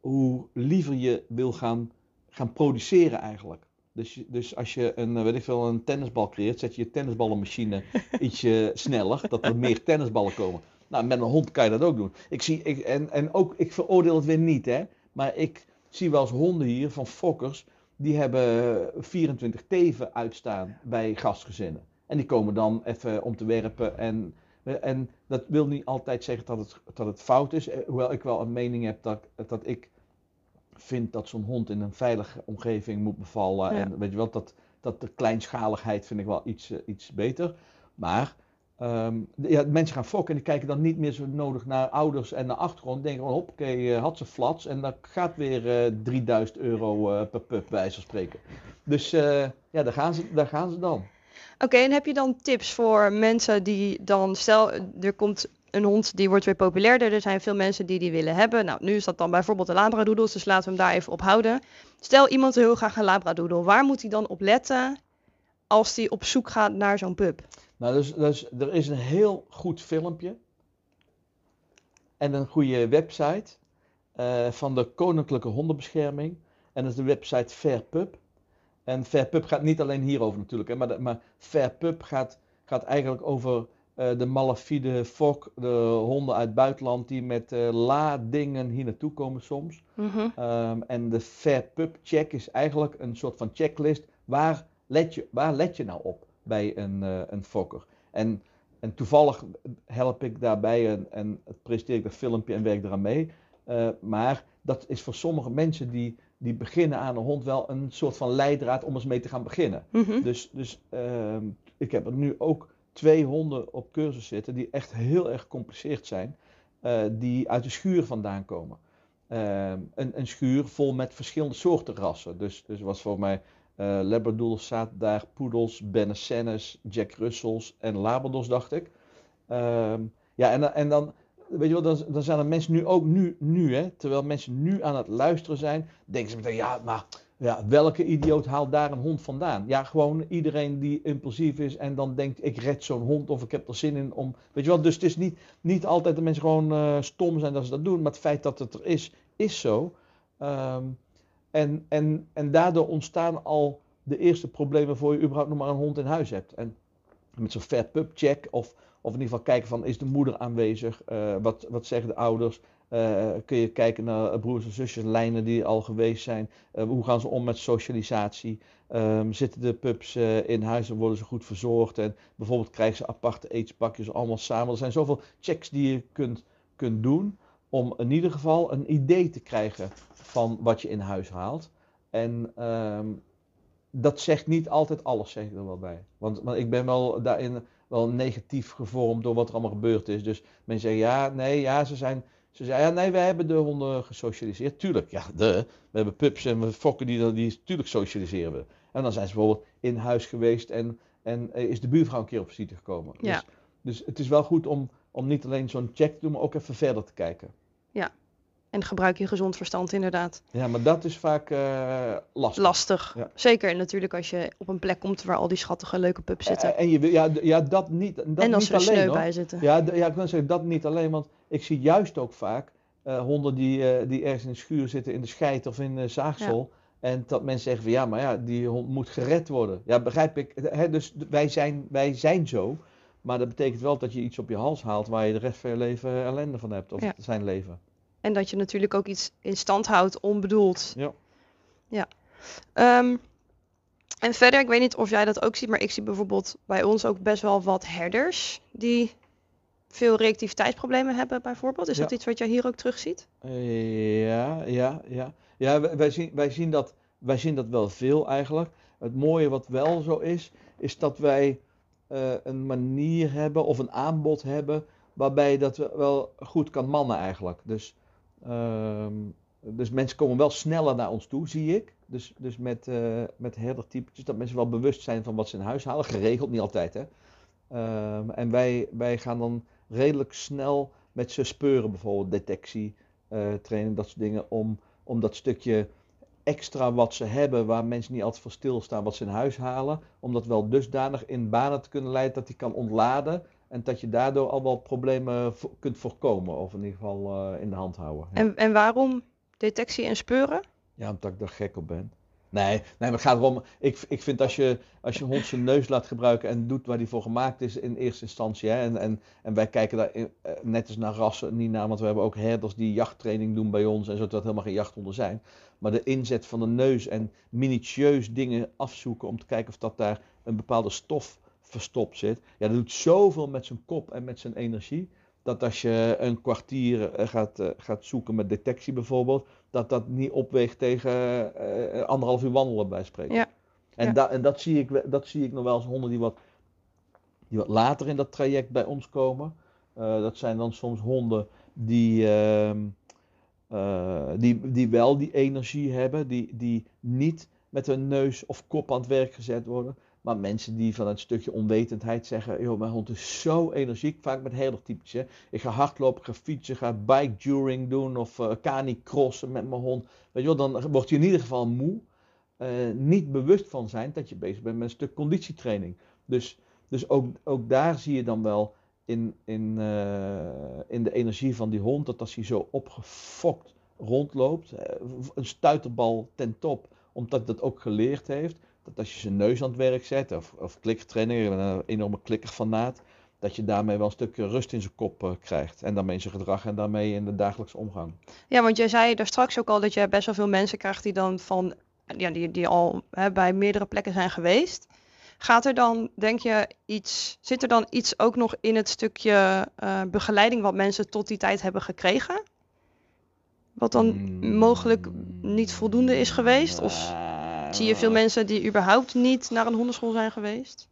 [SPEAKER 5] hoe liever je wil gaan, gaan produceren eigenlijk. Dus, dus als je een, eh, weet ik veel, een tennisbal creëert, zet je je tennisballenmachine ietsje sneller, dat er meer tennisballen komen. Nou, met een hond kan je dat ook doen. Ik zie, ik, en, en ook, ik veroordeel het weer niet, hè. Maar ik zie wel eens honden hier van fokkers, die hebben 24 teven uitstaan bij gastgezinnen. En die komen dan even om te werpen. En, en dat wil niet altijd zeggen dat het, dat het fout is. Eh, Hoewel ik wel een mening heb dat, dat ik vind dat zo'n hond in een veilige omgeving moet bevallen.
[SPEAKER 4] Ja.
[SPEAKER 5] En weet je wel, dat, dat de kleinschaligheid vind ik wel iets, eh, iets beter. Maar de- ja, mensen gaan fokken en die kijken dan niet meer zo nodig naar ouders en naar achtergrond. Denken van hoppakee, eh, had ze flats en dat gaat weer eh 3000 euro eh, per pup bij van spreken. Dus eh, ja, daar gaan, ze, daar gaan ze dan.
[SPEAKER 4] Oké, en heb je dan tips voor mensen die dan, stel er komt een hond die wordt weer populairder, er zijn veel mensen die die willen hebben. Nou, nu is dat dan bijvoorbeeld een labradoodle, dus laten we hem daar even op houden. Stel iemand wil heel graag een labradoodle, waar moet hij dan op letten als hij op zoek gaat naar zo'n pup?
[SPEAKER 5] Nou, dus, dus er is een heel goed filmpje en een goede website eh, van de Koninklijke Hondenbescherming. En dat is de website Fairpup. En Fairpup gaat niet alleen hierover natuurlijk, hè, maar, de- maar gaat, gaat eigenlijk over eh, de malafide fok, de honden uit het buitenland die met eh la-dingen hier naartoe komen soms.
[SPEAKER 4] Mhm.
[SPEAKER 5] Ehm, en de Fair Pup Check is eigenlijk een soort van checklist. Waar let je, waar let je nou op bij een, eh, een fokker? En, en toevallig help ik daarbij en, en presenteer ik dat filmpje en werk eraan mee. Eh, maar dat is voor sommige mensen die, die beginnen aan een hond wel een soort van leidraad om eens mee te gaan beginnen.
[SPEAKER 4] Mhm.
[SPEAKER 5] Dus, dus ehm, ik heb er nu ook twee honden op cursus zitten die echt heel erg gecompliceerd zijn, eh, die uit de schuur vandaan komen. Ehm, een, een schuur vol met verschillende soorten rassen. Dus, dus was voor mij eh Labradoodles zaten daar, Poedels, Benessenes, Jack Russells en Labradors, dacht ik. Ehm, ja, en, en dan, weet je wel, dan, dan zijn er mensen nu ook nu, nu hè, terwijl mensen nu aan het luisteren zijn, denken ze meteen, ja, maar ja, welke idioot haalt daar een hond vandaan? Ja, gewoon iedereen die impulsief is en dan denkt, ik red zo'n hond of ik heb er zin in om, weet je wel, dus het is niet, niet altijd dat mensen gewoon eh, stom zijn dat ze dat doen, maar het feit dat het er is, is zo. Ehm, en, en, en daardoor ontstaan al de eerste problemen voor je überhaupt nog maar een hond in huis hebt. En met zo'n fair pup check of, of in ieder geval kijken van is de moeder aanwezig, Eh, wat, wat zeggen de ouders, Eh, kun je kijken naar broers en zusjes, lijnen die al geweest zijn, Eh, hoe gaan ze om met socialisatie, Ehm, zitten de pups in huis en worden ze goed verzorgd? En bijvoorbeeld krijgen ze aparte eetspakjes allemaal samen. Er zijn zoveel checks die je kunt, kunt doen om in ieder geval een idee te krijgen van wat je in huis haalt. En ehm, dat zegt niet altijd alles, zeg ik er wel bij. Want, want ik ben wel daarin wel negatief gevormd door wat er allemaal gebeurd is. Dus mensen zeggen, ja, nee, ja, ze zijn... Ze zeggen, ja, nee, wij hebben de honden gesocialiseerd. Tuurlijk, ja, de. We hebben pups en we fokken die, die tuurlijk socialiseren we. En dan zijn ze bijvoorbeeld in huis geweest en, en is de buurvrouw een keer op visite gekomen.
[SPEAKER 4] Ja.
[SPEAKER 5] Dus, dus het is wel goed om, om niet alleen zo'n check te doen, maar ook even verder te kijken.
[SPEAKER 4] En gebruik je gezond verstand inderdaad.
[SPEAKER 5] Ja, maar dat is vaak eh, lastig.
[SPEAKER 4] Lastig.
[SPEAKER 5] Ja.
[SPEAKER 4] Zeker natuurlijk als je op een plek komt waar al die schattige leuke pups zitten.
[SPEAKER 5] Eh, En je, wil- ja, ja, dat niet, dat
[SPEAKER 4] en als
[SPEAKER 5] niet
[SPEAKER 4] er
[SPEAKER 5] alleen
[SPEAKER 4] sneu
[SPEAKER 5] hoor.
[SPEAKER 4] bij zitten.
[SPEAKER 5] Ja, ja, ik kan zeggen dat niet alleen, want ik zie juist ook vaak eh, honden die, die ergens in de schuur zitten, in de scheid of in de zaagsel. En dat mensen zeggen van ja, maar ja, die hond moet gered worden. Ja, begrijp ik. Dus wij zijn, wij zijn zo. Maar dat betekent wel dat je iets op je hals haalt waar je de rest van je leven ellende van hebt. Of
[SPEAKER 4] Ja.
[SPEAKER 5] zijn leven.
[SPEAKER 4] En dat je natuurlijk ook iets in stand houdt onbedoeld.
[SPEAKER 5] Ja.
[SPEAKER 4] Ja. Ehm, en verder, ik weet niet of jij dat ook ziet, maar ik zie bijvoorbeeld bij ons ook best wel wat herders die veel reactiviteitsproblemen hebben bijvoorbeeld. Is dat iets wat jij hier ook terugziet?
[SPEAKER 5] Eh, Ja, ja, ja. Ja, wij, wij zien, wij, zien dat, wij zien dat wel veel eigenlijk. Het mooie wat wel zo is, is dat wij eh, een manier hebben of een aanbod hebben waarbij dat we wel goed kan mannen eigenlijk. Dus, ehm, dus mensen komen wel sneller naar ons toe, zie ik. Dus, dus met, eh met herdertypetjes, dat mensen wel bewust zijn van wat ze in huis halen. Geregeld, niet altijd hè. Ehm, en wij, wij gaan dan redelijk snel met ze speuren, bijvoorbeeld detectie, eh training, dat soort dingen, om, om dat stukje extra wat ze hebben, waar mensen niet altijd voor stilstaan, wat ze in huis halen, om dat wel dusdanig in banen te kunnen leiden dat die kan ontladen en dat je daardoor al wel problemen kunt voorkomen, of in ieder geval eh, in de hand houden. Ja.
[SPEAKER 4] En, en waarom detectie en speuren?
[SPEAKER 5] ja, omdat ik daar gek op ben. Nee, nee, maar het gaat erom. Ik, ik vind als je, als je hond zijn neus laat gebruiken en doet waar die voor gemaakt is in eerste instantie. Hè, en, en, en wij kijken daar eh, net als naar rassen niet naar, want we hebben ook herders die jachttraining doen bij ons en zo, dat helemaal geen jachthonden zijn. Maar de inzet van de neus en minutieus dingen afzoeken om te kijken of dat daar een bepaalde stof verstopt zit. Ja, dat doet zoveel met zijn kop en met zijn energie. Dat als je een kwartier eh, gaat, eh, gaat zoeken met detectie bijvoorbeeld, dat dat niet opweegt tegen eh, anderhalf uur wandelen bij spreken.
[SPEAKER 4] Ja.
[SPEAKER 5] En,
[SPEAKER 4] Ja.
[SPEAKER 5] da- en dat, zie ik, dat zie ik nog wel eens honden die wat, die wat later in dat traject bij ons komen. Dat zijn dan soms honden die, ehm, eh, die, die wel die energie hebben, die, die niet met hun neus of kop aan het werk gezet worden. Maar mensen die van het stukje onwetendheid zeggen, joh, mijn hond is zo energiek, vaak met herdertypes. Hè. Ik ga hardlopen, ga fietsen, ga bike during doen of eh canicrossen met mijn hond. Weet je wel, dan word je in ieder geval moe. eh, niet bewust van zijn dat je bezig bent met een stuk conditietraining. Dus, dus ook, ook daar zie je dan wel in, in, eh, in de energie van die hond, dat als hij zo opgefokt rondloopt, een stuiterbal ten top, omdat hij dat ook geleerd heeft, dat als je zijn neus aan het werk zet, of, of klikkertraining, ik ben een enorme klikkerfanaat, dat je daarmee wel een stuk rust in zijn kop eh, krijgt. En daarmee in zijn gedrag en daarmee in de dagelijkse omgang.
[SPEAKER 4] Ja, want jij zei daar straks ook al dat je best wel veel mensen krijgt die dan van, ja, die, die al hè, bij meerdere plekken zijn geweest. Gaat er dan, denk je, iets, zit er dan iets ook nog in het stukje eh, begeleiding wat mensen tot die tijd hebben gekregen? Wat dan
[SPEAKER 5] Mm.
[SPEAKER 4] mogelijk niet voldoende is geweest? Of zie je veel mensen die überhaupt niet naar een hondenschool zijn geweest?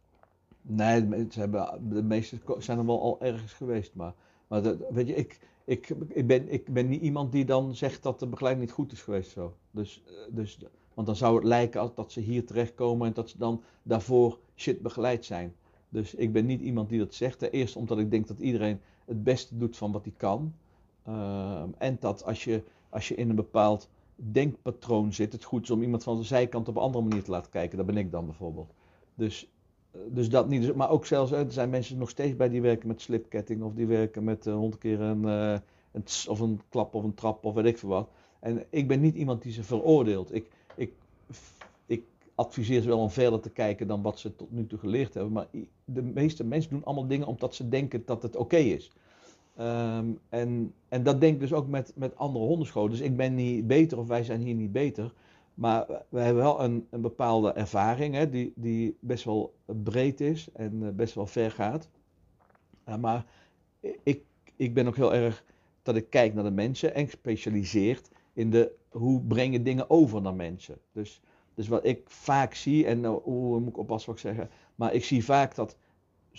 [SPEAKER 5] Nee, de, ze hebben, de meeste ko- zijn er wel al ergens geweest. Maar, maar dat, weet je, ik, ik, ik, ben, ik ben niet iemand die dan zegt dat de begeleiding niet goed is geweest. Zo. Dus, eh, dus, want dan zou het lijken dat ze hier terechtkomen en dat ze dan daarvoor shit begeleid zijn. Dus ik ben niet iemand die dat zegt. Ten eerste omdat ik denk dat iedereen het beste doet van wat hij kan. Ehm, en dat als je, als je in een bepaald denkpatroon zit, het goed om iemand van de zijkant op een andere manier te laten kijken. Dat ben ik dan bijvoorbeeld. Dus eh, Dus dat niet. Dus- Maar ook zelfs, er zijn mensen nog steeds bij die werken met slipketting of die werken met eh, honderd keer een, eh, een of een klap of een trap of weet ik veel wat. En ik ben niet iemand die ze veroordeelt. Ik, ik, ik adviseer ze wel om verder te kijken dan wat ze tot nu toe geleerd hebben. Maar de meeste mensen doen allemaal dingen omdat ze denken dat het oké is. Ehm, en, en dat denk ik dus ook met, met andere hondenscholen. Dus ik ben niet beter of wij zijn hier niet beter. Maar we hebben wel een, een bepaalde ervaring hè, die, die best wel breed is en eh, best wel ver gaat. Maar ik, ik ben ook heel erg dat ik kijk naar de mensen en gespecialiseerd in de hoe brengen dingen over naar mensen. Dus, dus wat ik vaak zie, en nou, hoe moet ik oppassen wat ik zeg, maar ik zie vaak dat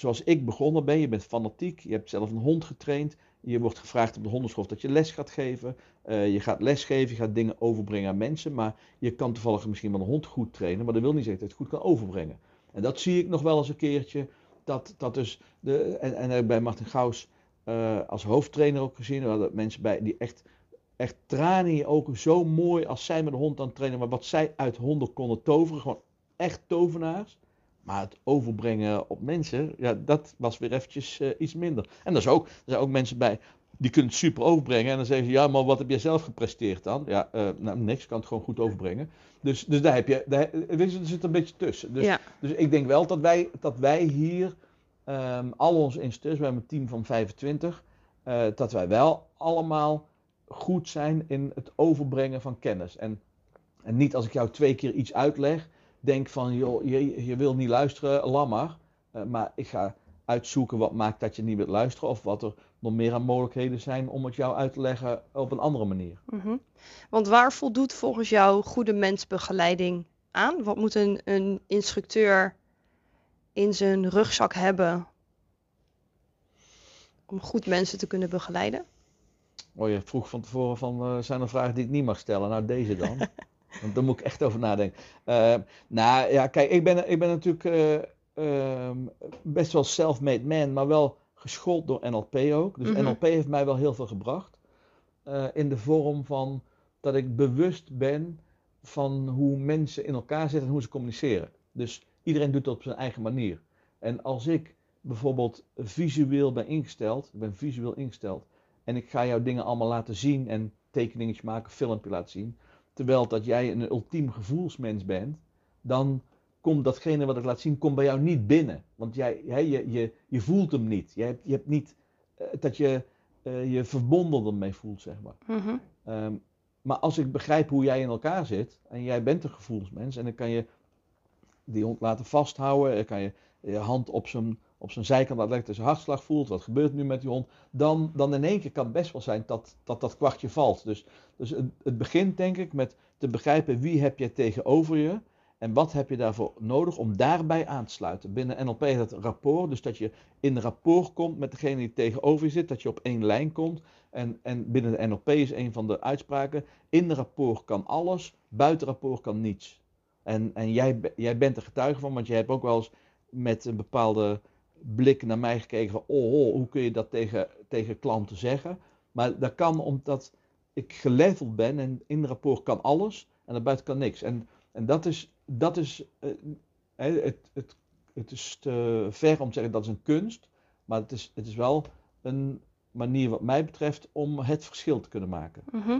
[SPEAKER 5] zoals ik begonnen ben, je bent fanatiek, je hebt zelf een hond getraind, je wordt gevraagd op de hondenschool dat je les gaat geven. Uh, je gaat lesgeven, je gaat dingen overbrengen aan mensen. Maar je kan toevallig misschien wel een hond goed trainen. Maar dat wil niet zeggen dat je het goed kan overbrengen. En dat zie ik nog wel eens een keertje. Dat, dat dus de, en, en bij Martin Gauws uh, als hoofdtrainer ook gezien. Hadden mensen bij die echt, echt tranen in je ogen. Zo mooi als zij met de hond aan het trainen. Maar wat zij uit honden konden toveren. Gewoon echt tovenaars. Maar het overbrengen op mensen, ja, dat was weer eventjes uh, iets minder. En er, is ook, er zijn ook mensen bij die kunnen het super overbrengen. En dan zeggen ze, ja, maar wat heb jij zelf gepresteerd dan? Ja, uh, nou, niks, kan het gewoon goed overbrengen. Dus, dus daar heb je, daar, weet je, er zit een beetje tussen. Dus,
[SPEAKER 4] Ja.
[SPEAKER 5] dus ik denk wel dat wij, dat wij hier, um, al onze instructeurs, we hebben een team van 25, uh, dat wij wel allemaal goed zijn in het overbrengen van kennis. En, en niet als ik jou twee keer iets uitleg, denk van, joh, je, je wil niet luisteren, lam maar. Uh, maar ik ga uitzoeken wat maakt dat je niet wilt luisteren of wat er nog meer aan mogelijkheden zijn om het jou uit te leggen op een andere manier.
[SPEAKER 4] Mm -hmm. Want waar voldoet volgens jou goede mensbegeleiding aan? Wat moet een, een instructeur in zijn rugzak hebben om goed mensen te kunnen begeleiden?
[SPEAKER 5] Oh, je vroeg van tevoren van, uh, zijn er vragen die ik niet mag stellen? Nou, deze dan. Want daar moet ik echt over nadenken. Uh, nou ja, kijk, ik ben, ik ben natuurlijk uh, best wel self-made man, maar wel geschoold door NLP ook. Dus
[SPEAKER 4] Mhm.
[SPEAKER 5] mm -hmm. NLP heeft mij wel heel veel gebracht. Uh, in de vorm van dat ik bewust ben van hoe mensen in elkaar zitten en hoe ze communiceren. Dus iedereen doet dat op zijn eigen manier. En als ik bijvoorbeeld visueel ben ingesteld, ik ben visueel ingesteld, en ik ga jou dingen allemaal laten zien en tekeningetjes maken, filmpje laten zien, terwijl dat jij een ultiem gevoelsmens bent, dan komt datgene wat ik laat zien, komt bij jou niet binnen. Want jij, hè, je, je, je voelt hem niet. Je hebt, je hebt niet eh, dat je eh, je verbonden ermee voelt, zeg maar.
[SPEAKER 4] Mhm.
[SPEAKER 5] Ehm, maar als ik begrijp hoe jij in elkaar zit, en jij bent een gevoelsmens, en dan kan je die hond laten vasthouden, dan kan je je hand op zijn, op zijn zijkant zijn hartslag voelt, wat gebeurt nu met die hond, dan, dan in één keer kan het best wel zijn dat dat, dat kwartje valt. Dus, dus het, begint denk ik met te begrijpen wie heb je tegenover je, en wat heb je daarvoor nodig om daarbij aan te sluiten? Binnen NLP dat rapport, dus dat je in rapport komt met degene die tegenover je zit, dat je op één lijn komt. En, en binnen de NLP is een van de uitspraken, in rapport kan alles, buiten rapport kan niets. En, en jij, jij bent er getuige van, want je hebt ook wel eens met een bepaalde blik naar mij gekeken van, oh, oh hoe kun je dat tegen, tegen klanten zeggen? Maar dat kan omdat ik geleveld ben en in rapport kan alles en daarbuiten kan niks. En, en dat is, dat is eh, het, het, het is te ver om te zeggen dat is een kunst, maar het is, het is wel een manier wat mij betreft om het verschil te kunnen maken.
[SPEAKER 4] Mhm.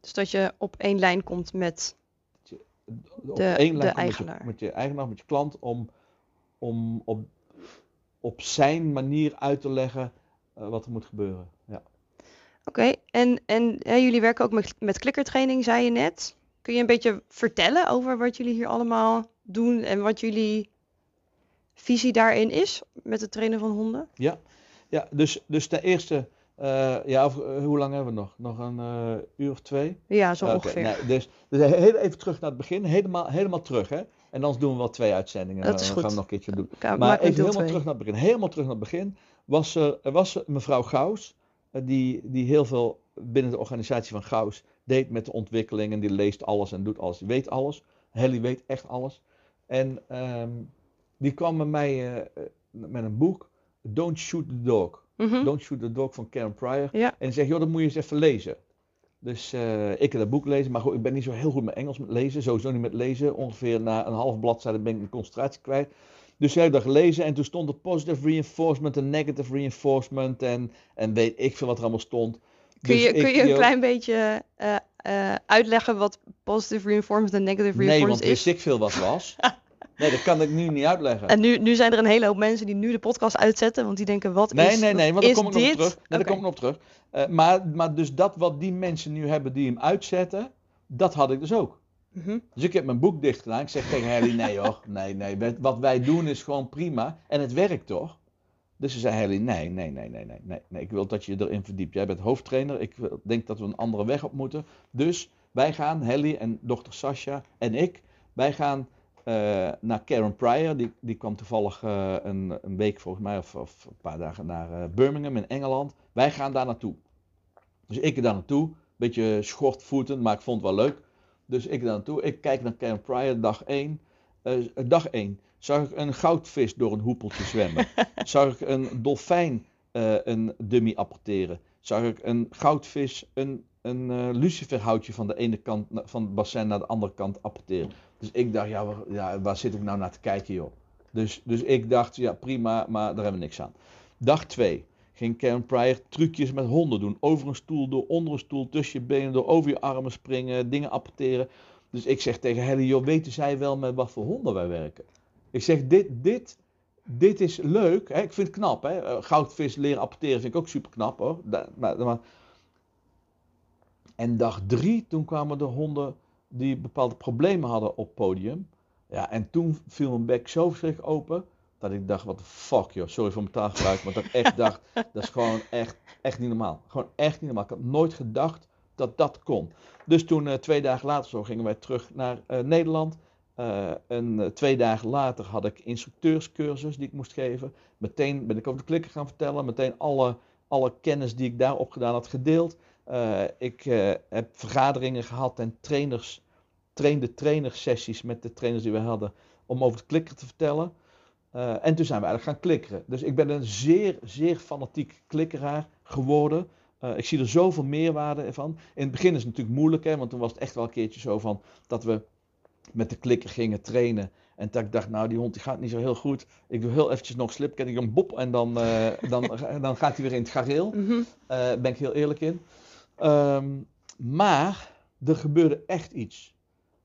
[SPEAKER 4] Dus dat je op één lijn komt met. De-
[SPEAKER 5] één
[SPEAKER 4] de
[SPEAKER 5] lijn met je,
[SPEAKER 4] eigenaar.
[SPEAKER 5] met je eigenaar, met je klant, om, om op, op zijn manier uit te leggen eh, wat er moet gebeuren. Ja.
[SPEAKER 4] Oké, en, en hè, jullie werken ook met, met klikkertraining, zei je net. Kun je een beetje vertellen over wat jullie hier allemaal doen en wat jullie visie daarin is met het trainen van honden?
[SPEAKER 5] Ja, dus, dus ten eerste, eh, ja, of, eh, hoe lang hebben we nog? Nog een uur of twee?
[SPEAKER 4] Ja, zo ongeveer.
[SPEAKER 5] nee, dus, dus heel even terug naar het begin, helemaal, helemaal terug hè. En anders doen we wel twee uitzendingen.
[SPEAKER 4] Dat
[SPEAKER 5] dan gaan we nog een keertje doen.
[SPEAKER 4] Ka-
[SPEAKER 5] Maar even helemaal
[SPEAKER 4] twee.
[SPEAKER 5] terug naar het begin. Helemaal terug naar het begin. Was er, er was mevrouw Gauws, eh, die, die heel veel binnen de organisatie van Gauws deed met de ontwikkeling. En die leest alles en doet alles. Die weet alles. Helly weet echt alles. En ehm, die kwam met mij eh, eh, met een boek. Don't Shoot the Dog.
[SPEAKER 4] Mhm.
[SPEAKER 5] Don't Shoot the Dog van Karen Pryor.
[SPEAKER 4] Ja.
[SPEAKER 5] En die zegt, joh, dat moet je eens even lezen. Dus eh, ik heb dat boek lezen, maar goed, ik ben niet zo heel goed met Engels met lezen. Sowieso niet met lezen. Ongeveer na een half bladzijde ben ik mijn concentratie kwijt. Dus ik heb dat gelezen en toen stond er positive reinforcement en negative reinforcement en, en weet ik veel wat er allemaal stond.
[SPEAKER 4] Kun
[SPEAKER 5] Dus
[SPEAKER 4] je,
[SPEAKER 5] ik,
[SPEAKER 4] kun je een klein beetje eh, eh, uitleggen wat positive reinforcement en negative
[SPEAKER 5] Nee, want
[SPEAKER 4] reinforcement
[SPEAKER 5] wist
[SPEAKER 4] is?
[SPEAKER 5] ik veel wat was. Nee, dat kan ik nu niet uitleggen.
[SPEAKER 4] En nu, nu zijn er een hele hoop mensen die nu de podcast uitzetten, want die denken, wat
[SPEAKER 5] Nee,
[SPEAKER 4] is,
[SPEAKER 5] nee, nee, want
[SPEAKER 4] is
[SPEAKER 5] daar kom ik nog op terug. Nee, daar
[SPEAKER 4] Oké.
[SPEAKER 5] kom ik nog op terug. Eh, maar, maar dus dat wat die mensen nu hebben die hem uitzetten, dat had ik dus ook.
[SPEAKER 4] Mhm.
[SPEAKER 5] Dus ik heb mijn boek dicht gedaan. Ik zeg tegen Helly, nee hoor, nee, nee. Wat- wij doen is gewoon prima. En het werkt toch? Dus ze zei Helly, nee, nee, nee, nee, nee, nee, nee. Ik wil dat je erin verdiept. Jij bent hoofdtrainer. Ik denk dat we een andere weg op moeten. Dus wij gaan, Helly en dochter Sasha en ik, wij gaan eh, naar Karen Pryor. Die, die kwam toevallig eh, een, een week volgens mij, of, of een paar dagen naar eh, Birmingham in Engeland. Wij gaan daar naartoe. Dus ik daar naartoe. Beetje schortvoetend, maar ik vond het wel leuk. Dus ik daar naartoe. Ik kijk naar Karen Pryor, dag 1. dag 1 zag ik een goudvis door een hoepeltje zwemmen. zag ik een dolfijn een dummy apporteren. Zag ik een goudvis een, een luciferhoutje van de ene kant van het bassin naar de andere kant apporteren. Dus ik dacht, ja, waar, ja, waar zit ik nou naar te kijken, joh? Dus, dus ik dacht, ja, prima, maar daar hebben we niks aan. Dag 2 ging Karen Pryor trucjes met honden doen. Over een stoel, door onder een stoel, tussen je benen, door over je armen springen, dingen apporteren. Dus ik zeg tegen Helly, joh, weten zij wel met wat voor honden wij werken? Ik zeg, dit, dit, dit is leuk. Hè? Ik vind het knap. Hè? Eh, Goudvis leren apporteren vind ik ook super knap hoor. Maar... En dag drie, toen kwamen de honden die bepaalde problemen hadden op het podium. Ja, en toen viel mijn bek zo verschrikkelijk open. Dat ik dacht, wat de fuck joh. Sorry voor mijn taalgebruik. Maar dat ik echt dacht, dat is gewoon echt, echt niet normaal. Gewoon echt niet normaal. Ik had nooit gedacht dat dat kon. Dus toen, eh, twee dagen later zo, gingen wij terug naar eh, Nederland. Eh, en twee dagen later had ik instructeurscursus die ik moest geven. Meteen ben ik over de klikker gaan vertellen. Meteen alle, alle kennis die ik daar opgedaan had gedeeld. Eh, ik eh, heb vergaderingen gehad en trainers, trainde trainersessies met de trainers die we hadden. Om over de klikker te vertellen. Eh, en toen zijn we eigenlijk gaan klikkeren. Dus ik ben een zeer, zeer fanatiek klikkeraar geworden. Ik zie er zoveel meerwaarde van. In het begin is het natuurlijk moeilijk, hè, want toen was het echt wel een keertje zo van dat we met de klikker gingen trainen. En dat ik dacht, nou die hond die gaat niet zo heel goed. Ik doe heel eventjes nog slip, ken ik een bop en dan, dan, dan gaat hij weer in het gareel.
[SPEAKER 4] Mhm.
[SPEAKER 5] Eh ben ik heel eerlijk in. Ehm, maar er gebeurde echt iets.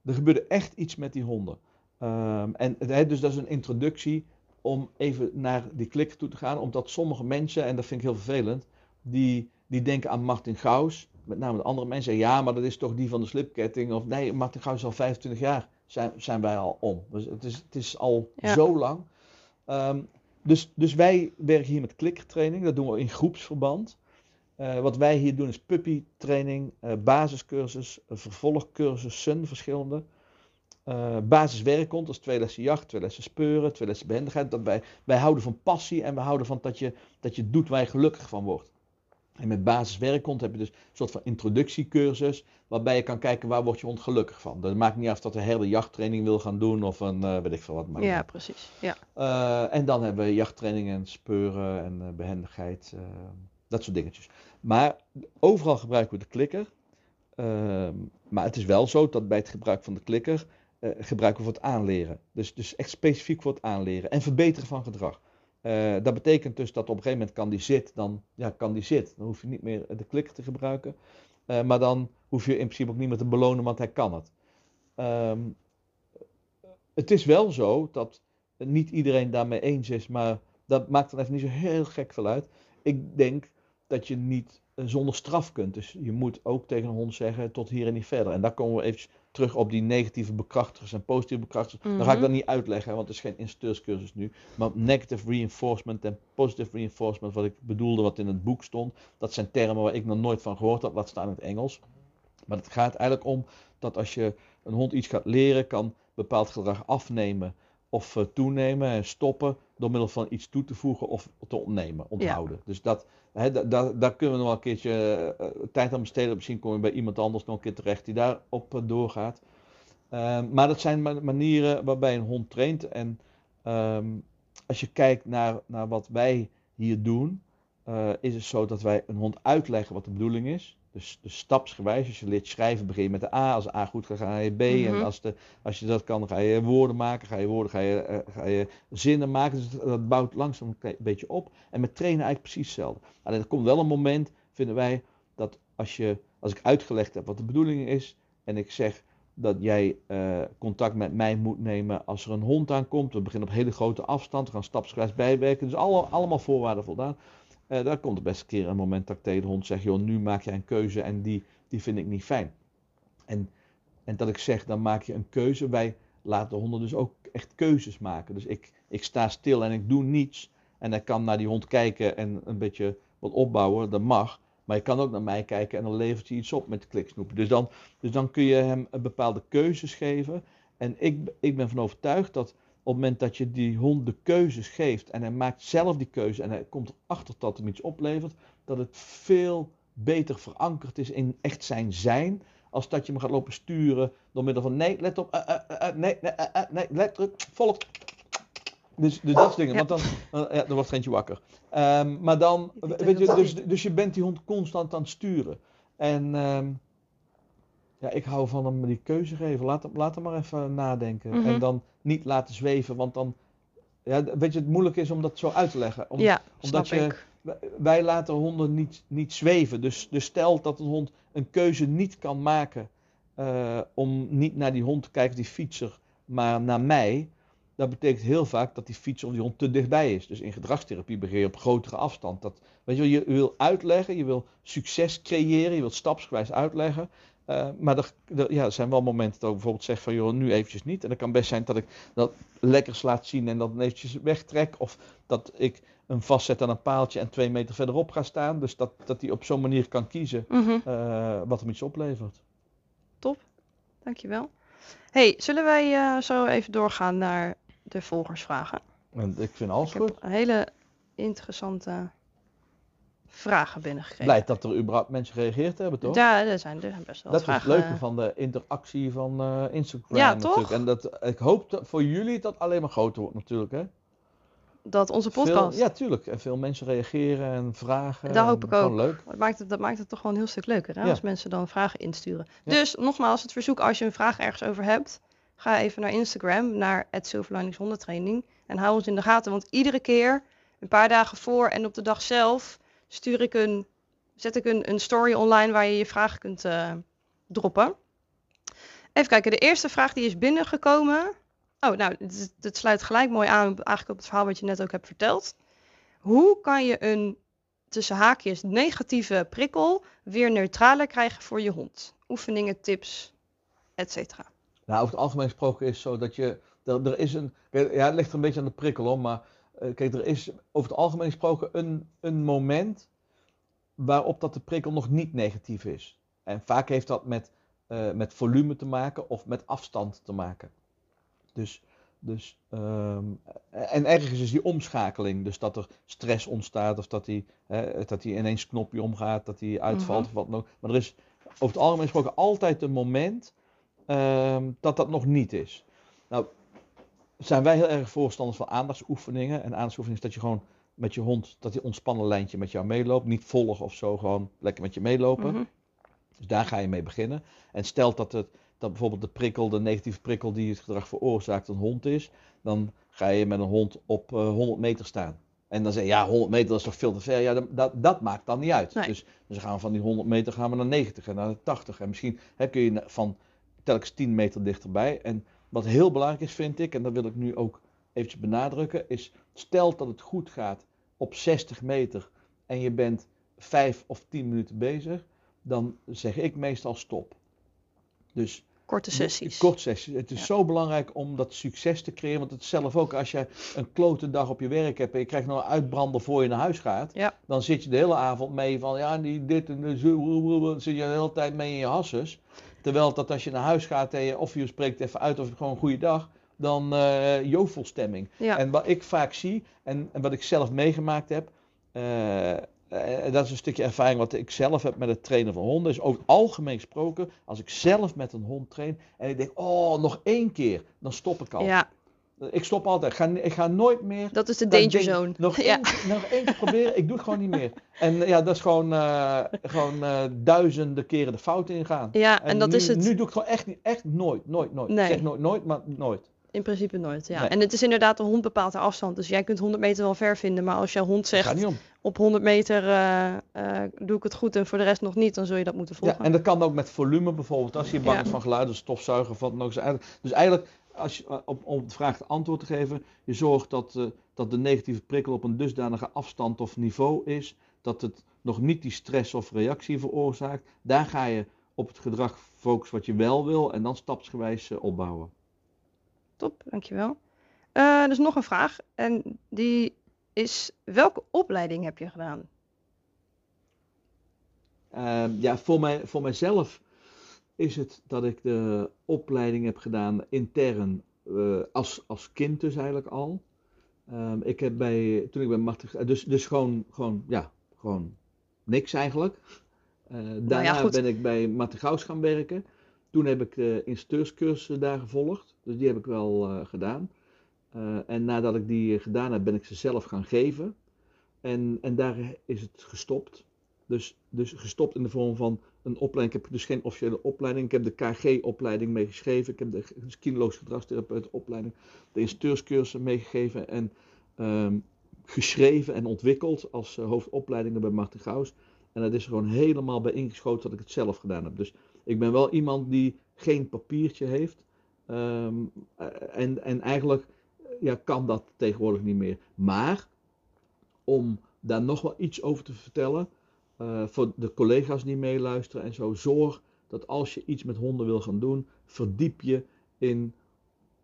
[SPEAKER 5] Er gebeurde echt iets met die honden. Ehm, en dus dat is een introductie om even naar die klik toe te gaan. Omdat sommige mensen, en dat vind ik heel vervelend, die, die denken aan Martin Gauws. Met name de andere mensen zeggen, ja, maar dat is toch die van de slipketting. Of nee, Martin Gauws is al 25 jaar, zijn, zijn wij al om. Dus het is, het is al
[SPEAKER 4] Ja.
[SPEAKER 5] zo lang. Ehm, dus, dus wij werken hier met klikkertraining. Dat doen we in groepsverband. Eh, wat wij hier doen is puppytraining, eh basiscursus, een vervolgcursussen, verschillende. Eh basiswerkkont, dat is twee lessen jacht, twee lessen speuren, twee lessen behendigheid. Dat wij, wij houden van passie en we houden van dat je, dat je doet waar je gelukkig van wordt. En met basiswerkkont heb je dus een soort van introductiecursus, waarbij je kan kijken waar word je hond gelukkig van. Dat maakt niet of dat een hele jachttraining wil gaan doen of een, eh, weet ik veel wat. niet
[SPEAKER 4] Ja, precies. Ja.
[SPEAKER 5] En dan hebben we jachttraining en speuren en eh, behendigheid, eh, dat soort dingetjes. Maar overal gebruiken we de klikker. Ehm, maar het is wel zo dat bij het gebruik van de klikker eh, gebruiken we voor het aanleren. Dus, dus echt specifiek voor het aanleren en verbeteren van gedrag. Eh, dat betekent dus dat op een gegeven moment kan die zit, dan ja, kan die zit. Dan hoef je niet meer de klikker te gebruiken. Eh, maar dan hoef je in principe ook niet meer te belonen, want hij kan het. Ehm, het is wel zo dat niet iedereen daarmee eens is, maar dat maakt dan even niet zo heel gek veel uit. Ik denk dat je niet eh, zonder straf kunt. Dus je moet ook tegen een hond zeggen tot hier en niet verder. En daar komen we even terug op die negatieve bekrachtigers en positieve bekrachtigers. Dan ga ik
[SPEAKER 4] Mhm.
[SPEAKER 5] dat niet uitleggen, want het is geen instructeurscursus nu. Maar negative reinforcement en positive reinforcement, wat ik bedoelde, wat in het boek stond, dat zijn termen waar ik nog nooit van gehoord had, laat staan in het Engels. Maar het gaat eigenlijk om dat als je een hond iets gaat leren, kan bepaald gedrag afnemen of eh, toenemen en stoppen door middel van iets toe te voegen of te ontnemen, onthouden. Dus dat, hè, da- da- daar kunnen we nog wel een keertje eh, tijd aan besteden. Misschien komen we bij iemand anders nog een keer terecht die daarop eh, doorgaat. Ehm, maar dat zijn ma- manieren waarbij een hond traint. En ehm, als je kijkt naar, naar wat wij hier doen, eh, is het zo dat wij een hond uitleggen wat de bedoeling is. Dus, dus stapsgewijs, als je leert schrijven, begin je met de A. Als de A goed gaat, ga je B.
[SPEAKER 4] Mhm.
[SPEAKER 5] En als, de, als je dat kan, ga je woorden maken. Ga je woorden, ga je, eh, ga je zinnen maken. Dus dat, bouwt langzaam een beetje op. En met trainen eigenlijk precies hetzelfde. Alleen er komt wel een moment, vinden wij, dat als, je, als ik uitgelegd heb wat de bedoeling is. En ik zeg dat jij eh, contact met mij moet nemen als er een hond aankomt. We beginnen op hele grote afstand. We gaan stapsgewijs bijwerken. Dus alle, allemaal voorwaarden voldaan. Eh daar komt best een keer een moment dat ik tegen de hond zeg: joh, nu maak jij een keuze en die, die vind ik niet fijn. En, en dat ik zeg: dan maak je een keuze. Wij laten de honden dus ook echt keuzes maken. Dus ik, ik sta stil en ik doe niets. En hij kan naar die hond kijken en een beetje wat opbouwen. Dat mag. Maar je kan ook naar mij kijken en dan levert hij iets op met kliksnoepen. Dus dan, dus dan kun je hem bepaalde keuzes geven. En ik, ik ben van overtuigd dat op het moment dat je die hond de keuzes geeft en hij maakt zelf die keuze en hij komt erachter dat hem iets oplevert, dat het veel beter verankerd is in echt zijn zijn, als dat je hem gaat lopen sturen door middel van nee, let op, eh, eh, nee, nee, nee, let druk, volg. Dus, dus dat soort dingen, want dan, ja, er wordt eentje wakker. Ehm, maar dan, weet je, dus, dus je bent die hond constant aan het sturen. En ehm, ja, ik hou van hem die keuze geven. Laat hem, laat hem maar even nadenken.
[SPEAKER 4] Mhm.
[SPEAKER 5] En dan niet laten zweven, want dan, ja, weet je, het moeilijk is om dat zo uit te leggen. Om,
[SPEAKER 4] ja,
[SPEAKER 5] omdat je-
[SPEAKER 4] ik.
[SPEAKER 5] wij- laten honden niet, niet zweven. Dus, dus stel dat een hond een keuze niet kan maken eh, om niet naar die hond te kijken, die fietser, maar naar mij. Dat betekent heel vaak dat die fietser of die hond te dichtbij is. Dus in gedragstherapie begin je op grotere afstand. Dat, weet je, wel, je wil uitleggen, je wil succes creëren, je wilt stapsgewijs uitleggen. Eh, maar er, er- ja, er zijn wel momenten dat ik bijvoorbeeld zeg van joh, nu eventjes niet. En dat kan best zijn dat ik dat lekkers laat zien en dat eventjes wegtrek. Of dat ik hem vastzet aan een paaltje en twee meter verderop ga staan. Dus dat, dat hij op zo'n manier kan kiezen
[SPEAKER 4] Mhm,
[SPEAKER 5] eh, wat hem iets oplevert.
[SPEAKER 4] dankjewel. hey, zullen wij eh, zo even doorgaan naar de volgersvragen?
[SPEAKER 5] En ik vind alles
[SPEAKER 4] Ik
[SPEAKER 5] goed.
[SPEAKER 4] heb hele interessante vragen binnengekregen.
[SPEAKER 5] Blij dat er überhaupt mensen gereageerd hebben, toch?
[SPEAKER 4] Ja, er zijn, er zijn best wel
[SPEAKER 5] dat is
[SPEAKER 4] wat
[SPEAKER 5] het
[SPEAKER 4] vragen.
[SPEAKER 5] leuke van de interactie van eh, Instagram
[SPEAKER 4] Ja,
[SPEAKER 5] natuurlijk.
[SPEAKER 4] toch?
[SPEAKER 5] En dat, ik hoop dat voor jullie dat alleen maar groter wordt natuurlijk. Hè?
[SPEAKER 4] Dat onze podcast.
[SPEAKER 5] Veel, ja, tuurlijk. En veel mensen reageren en vragen.
[SPEAKER 4] Dat hoop ik
[SPEAKER 5] gewoon
[SPEAKER 4] ook.
[SPEAKER 5] leuk.
[SPEAKER 4] Dat maakt, het, dat maakt het toch wel een heel stuk leuker hè?
[SPEAKER 5] Ja.
[SPEAKER 4] als mensen dan vragen insturen.
[SPEAKER 5] Ja.
[SPEAKER 4] Dus nogmaals, het verzoek als je een vraag ergens over hebt, ga even naar Instagram, naar @silverliningshondentraining en hou ons in de gaten. Want iedere keer, een paar dagen voor en op de dag zelf, stuur ik een, zet ik een, een story online waar je je vragen kunt eh, droppen. Even kijken, de eerste vraag die is binnengekomen. Oh, nou, dit sluit gelijk mooi aan eigenlijk op het verhaal wat je net ook hebt verteld. Hoe kan je een, tussen haakjes, negatieve prikkel weer neutraler krijgen voor je hond? Oefeningen, tips, et cetera.
[SPEAKER 5] Nou, over het algemeen gesproken is zo dat je. Er, er is een. Ja, het ligt er een beetje aan de prikkel om, maar. Eh, kijk, er is over het algemeen gesproken een, een moment. waarop dat de prikkel nog niet negatief is. En vaak heeft dat met, eh, met volume te maken of met afstand te maken. Dus. dus ehm, en ergens is die omschakeling, dus dat er stress ontstaat of dat hij dat die ineens knopje omgaat, dat hij uitvalt
[SPEAKER 4] Mhm.
[SPEAKER 5] of wat dan ook. Maar er is over het algemeen gesproken altijd een moment ehm, dat dat nog niet is. Nou, zijn wij heel erg voorstanders van aandachtsoefeningen. En aandachtsoefeningen is dat je gewoon met je hond, dat die ontspannen lijntje met jou meeloopt. Niet volgen of zo, gewoon lekker met je meelopen.
[SPEAKER 4] Mhm.
[SPEAKER 5] Dus daar ga je mee beginnen. En stelt dat, het, dat bijvoorbeeld de prikkel, de negatieve prikkel die het gedrag veroorzaakt, een hond is. Dan ga je met een hond op eh, 100 meter staan. En dan zeg je, ja, 100 meter dat is toch veel te ver. Ja, dat, dat, dat maakt dan niet uit.
[SPEAKER 4] Nee.
[SPEAKER 5] Dus, dus gaan we van die 100 meter gaan we naar 90 en naar de 80. En misschien hè, kun je van telkens 10 meter dichterbij. En wat heel belangrijk is, vind ik, en dat wil ik nu ook eventjes benadrukken, is stel dat het goed gaat op 60 meter en je bent 5 of 10 minuten bezig, dan zeg ik meestal stop. Dus
[SPEAKER 4] Korte sessies.
[SPEAKER 5] Kort sessies. Het is
[SPEAKER 4] Ja.
[SPEAKER 5] zo belangrijk om dat succes te creëren. Want het is zelf ook, als je een klote dag op je werk hebt en je krijgt nog een uitbrander voor je naar huis gaat.
[SPEAKER 4] Ja.
[SPEAKER 5] Dan zit je de hele avond mee van, ja, die dit en zo, dan zit je de hele tijd mee in je hasses. Terwijl dat als je naar huis gaat en je, of je spreekt even uit of gewoon een goede dag, dan eh jovelstemming.
[SPEAKER 4] Ja.
[SPEAKER 5] En wat ik vaak zie, en, en wat ik zelf meegemaakt heb, eh, eh, dat is een stukje ervaring wat ik zelf heb met het trainen van honden, is het algemeen gesproken, als ik zelf met een hond train en ik denk, oh, nog één keer, dan stop ik al.
[SPEAKER 4] ja,
[SPEAKER 5] Ik stop altijd, ik ga, ik ga nooit meer
[SPEAKER 4] dat is de
[SPEAKER 5] dan
[SPEAKER 4] danger zone.
[SPEAKER 5] Nog,
[SPEAKER 4] Ja.
[SPEAKER 5] één, nog één keer proberen, ik doe het gewoon niet meer. En eh, ja, dat is gewoon, eh, gewoon eh, duizenden keren de fout ingaan.
[SPEAKER 4] Ja, en, dat
[SPEAKER 5] nu,
[SPEAKER 4] is het
[SPEAKER 5] Nu doe ik het gewoon echt niet, echt nooit, nooit, nooit.
[SPEAKER 4] Nee.
[SPEAKER 5] Ik zeg nooit, nooit, maar nooit.
[SPEAKER 4] in principe nooit. Ja.
[SPEAKER 5] Nee.
[SPEAKER 4] En het is inderdaad, de hond bepaalt de afstand. Dus jij kunt 100 meter wel ver vinden, maar als jouw hond zegt
[SPEAKER 5] niet om.
[SPEAKER 4] op 100 meter doe ik het goed en voor de rest nog niet, dan zul je dat moeten volgen.
[SPEAKER 5] Ja, en dat kan ook met volume bijvoorbeeld. Als je bang
[SPEAKER 4] Ja.
[SPEAKER 5] is van geluiden, stofzuigen of wat dan ook. Dus eigenlijk- Dus eigenlijk, als je, eh, op, om de vraag te antwoord te geven, je zorgt dat, eh, dat de negatieve prikkel op een dusdanige afstand of niveau is, dat het nog niet die stress of reactie veroorzaakt. Daar ga je op het gedrag focussen wat je wel wil en dan stapsgewijs eh, opbouwen.
[SPEAKER 4] Top, dankjewel. Er is nog een vraag en die is, welke opleiding heb je gedaan?
[SPEAKER 5] Ehm, ja, voor, mij, voor mijzelf is het dat ik de opleiding heb gedaan intern eh, als, als kind dus eigenlijk al. Ehm, ik heb bij, toen ik bij Marten, dus, dus gewoon, gewoon, ja, gewoon niks eigenlijk. Eh, daarna ben ik bij Marten Gauws gaan werken. Toen heb ik de instructeurscursus daar gevolgd. Dus die heb ik wel eh, gedaan. Eh, en nadat ik die gedaan heb, ben ik ze zelf gaan geven. En, en daar is het gestopt. Dus, dus gestopt in de vorm van een opleiding. Ik heb dus geen officiële opleiding. Ik heb de KG-opleiding meegeschreven. Ik heb de kinologisch gedragstherapeut-opleiding, de instructeurscursus meegegeven en ehm, geschreven en ontwikkeld als eh, hoofdopleidingen bij Martin Gauws. En dat is er gewoon helemaal bij ingeschoten dat ik het zelf gedaan heb. Dus ik ben wel iemand die geen papiertje heeft. Ehm, eh, en, en eigenlijk ja, kan dat tegenwoordig niet meer. Maar om daar nog wel iets over te vertellen. Eh, voor de collega's die meeluisteren en zo. Zorg dat als je iets met honden wil gaan doen, verdiep je in,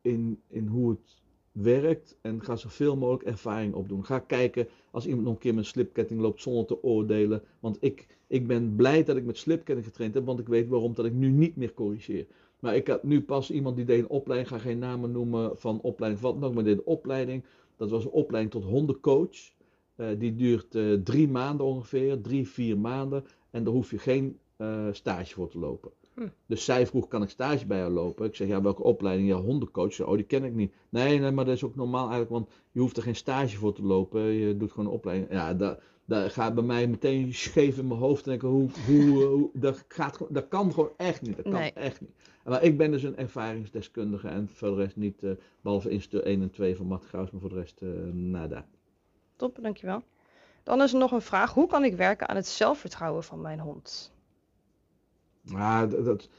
[SPEAKER 5] in, in hoe het werkt. En ga zoveel mogelijk ervaring opdoen. Ga kijken als iemand nog een keer met slipketting loopt zonder te oordelen. Want ik, ik ben blij dat ik met slipketting getraind heb, want ik weet waarom dat ik nu niet meer corrigeer. Maar ik had nu pas iemand die deed een opleiding, ga geen namen noemen van opleiding, wat ook, maar deed een opleiding. Dat was een opleiding tot hondencoach. Eh, die duurt eh, drie maanden ongeveer, drie, vier maanden. En daar hoef je geen eh, stage voor te lopen.
[SPEAKER 4] Hm.
[SPEAKER 5] Dus zij vroeg, kan ik stage bij jou lopen? Ik zeg, ja, welke opleiding? Ja, hondencoach. Oh, die ken ik niet. Nee, nee, maar dat is ook normaal eigenlijk, want je hoeft er geen stage voor te lopen. Je doet gewoon een opleiding. Ja, dat, dat gaat bij mij meteen scheef in mijn hoofd. Denken, hoe, hoe, hoe, dat, gaat, dat kan gewoon echt niet. Dat kan
[SPEAKER 4] Nee.
[SPEAKER 5] echt niet. Maar ik ben dus een ervaringsdeskundige en voor de rest niet, eh, behalve instructeur 1 en 2 van Matt Gauws, maar voor de rest eh, nada.
[SPEAKER 4] Top, dankjewel. Dan is er nog een vraag, hoe kan ik werken aan het zelfvertrouwen van mijn hond?
[SPEAKER 5] Ja, dat,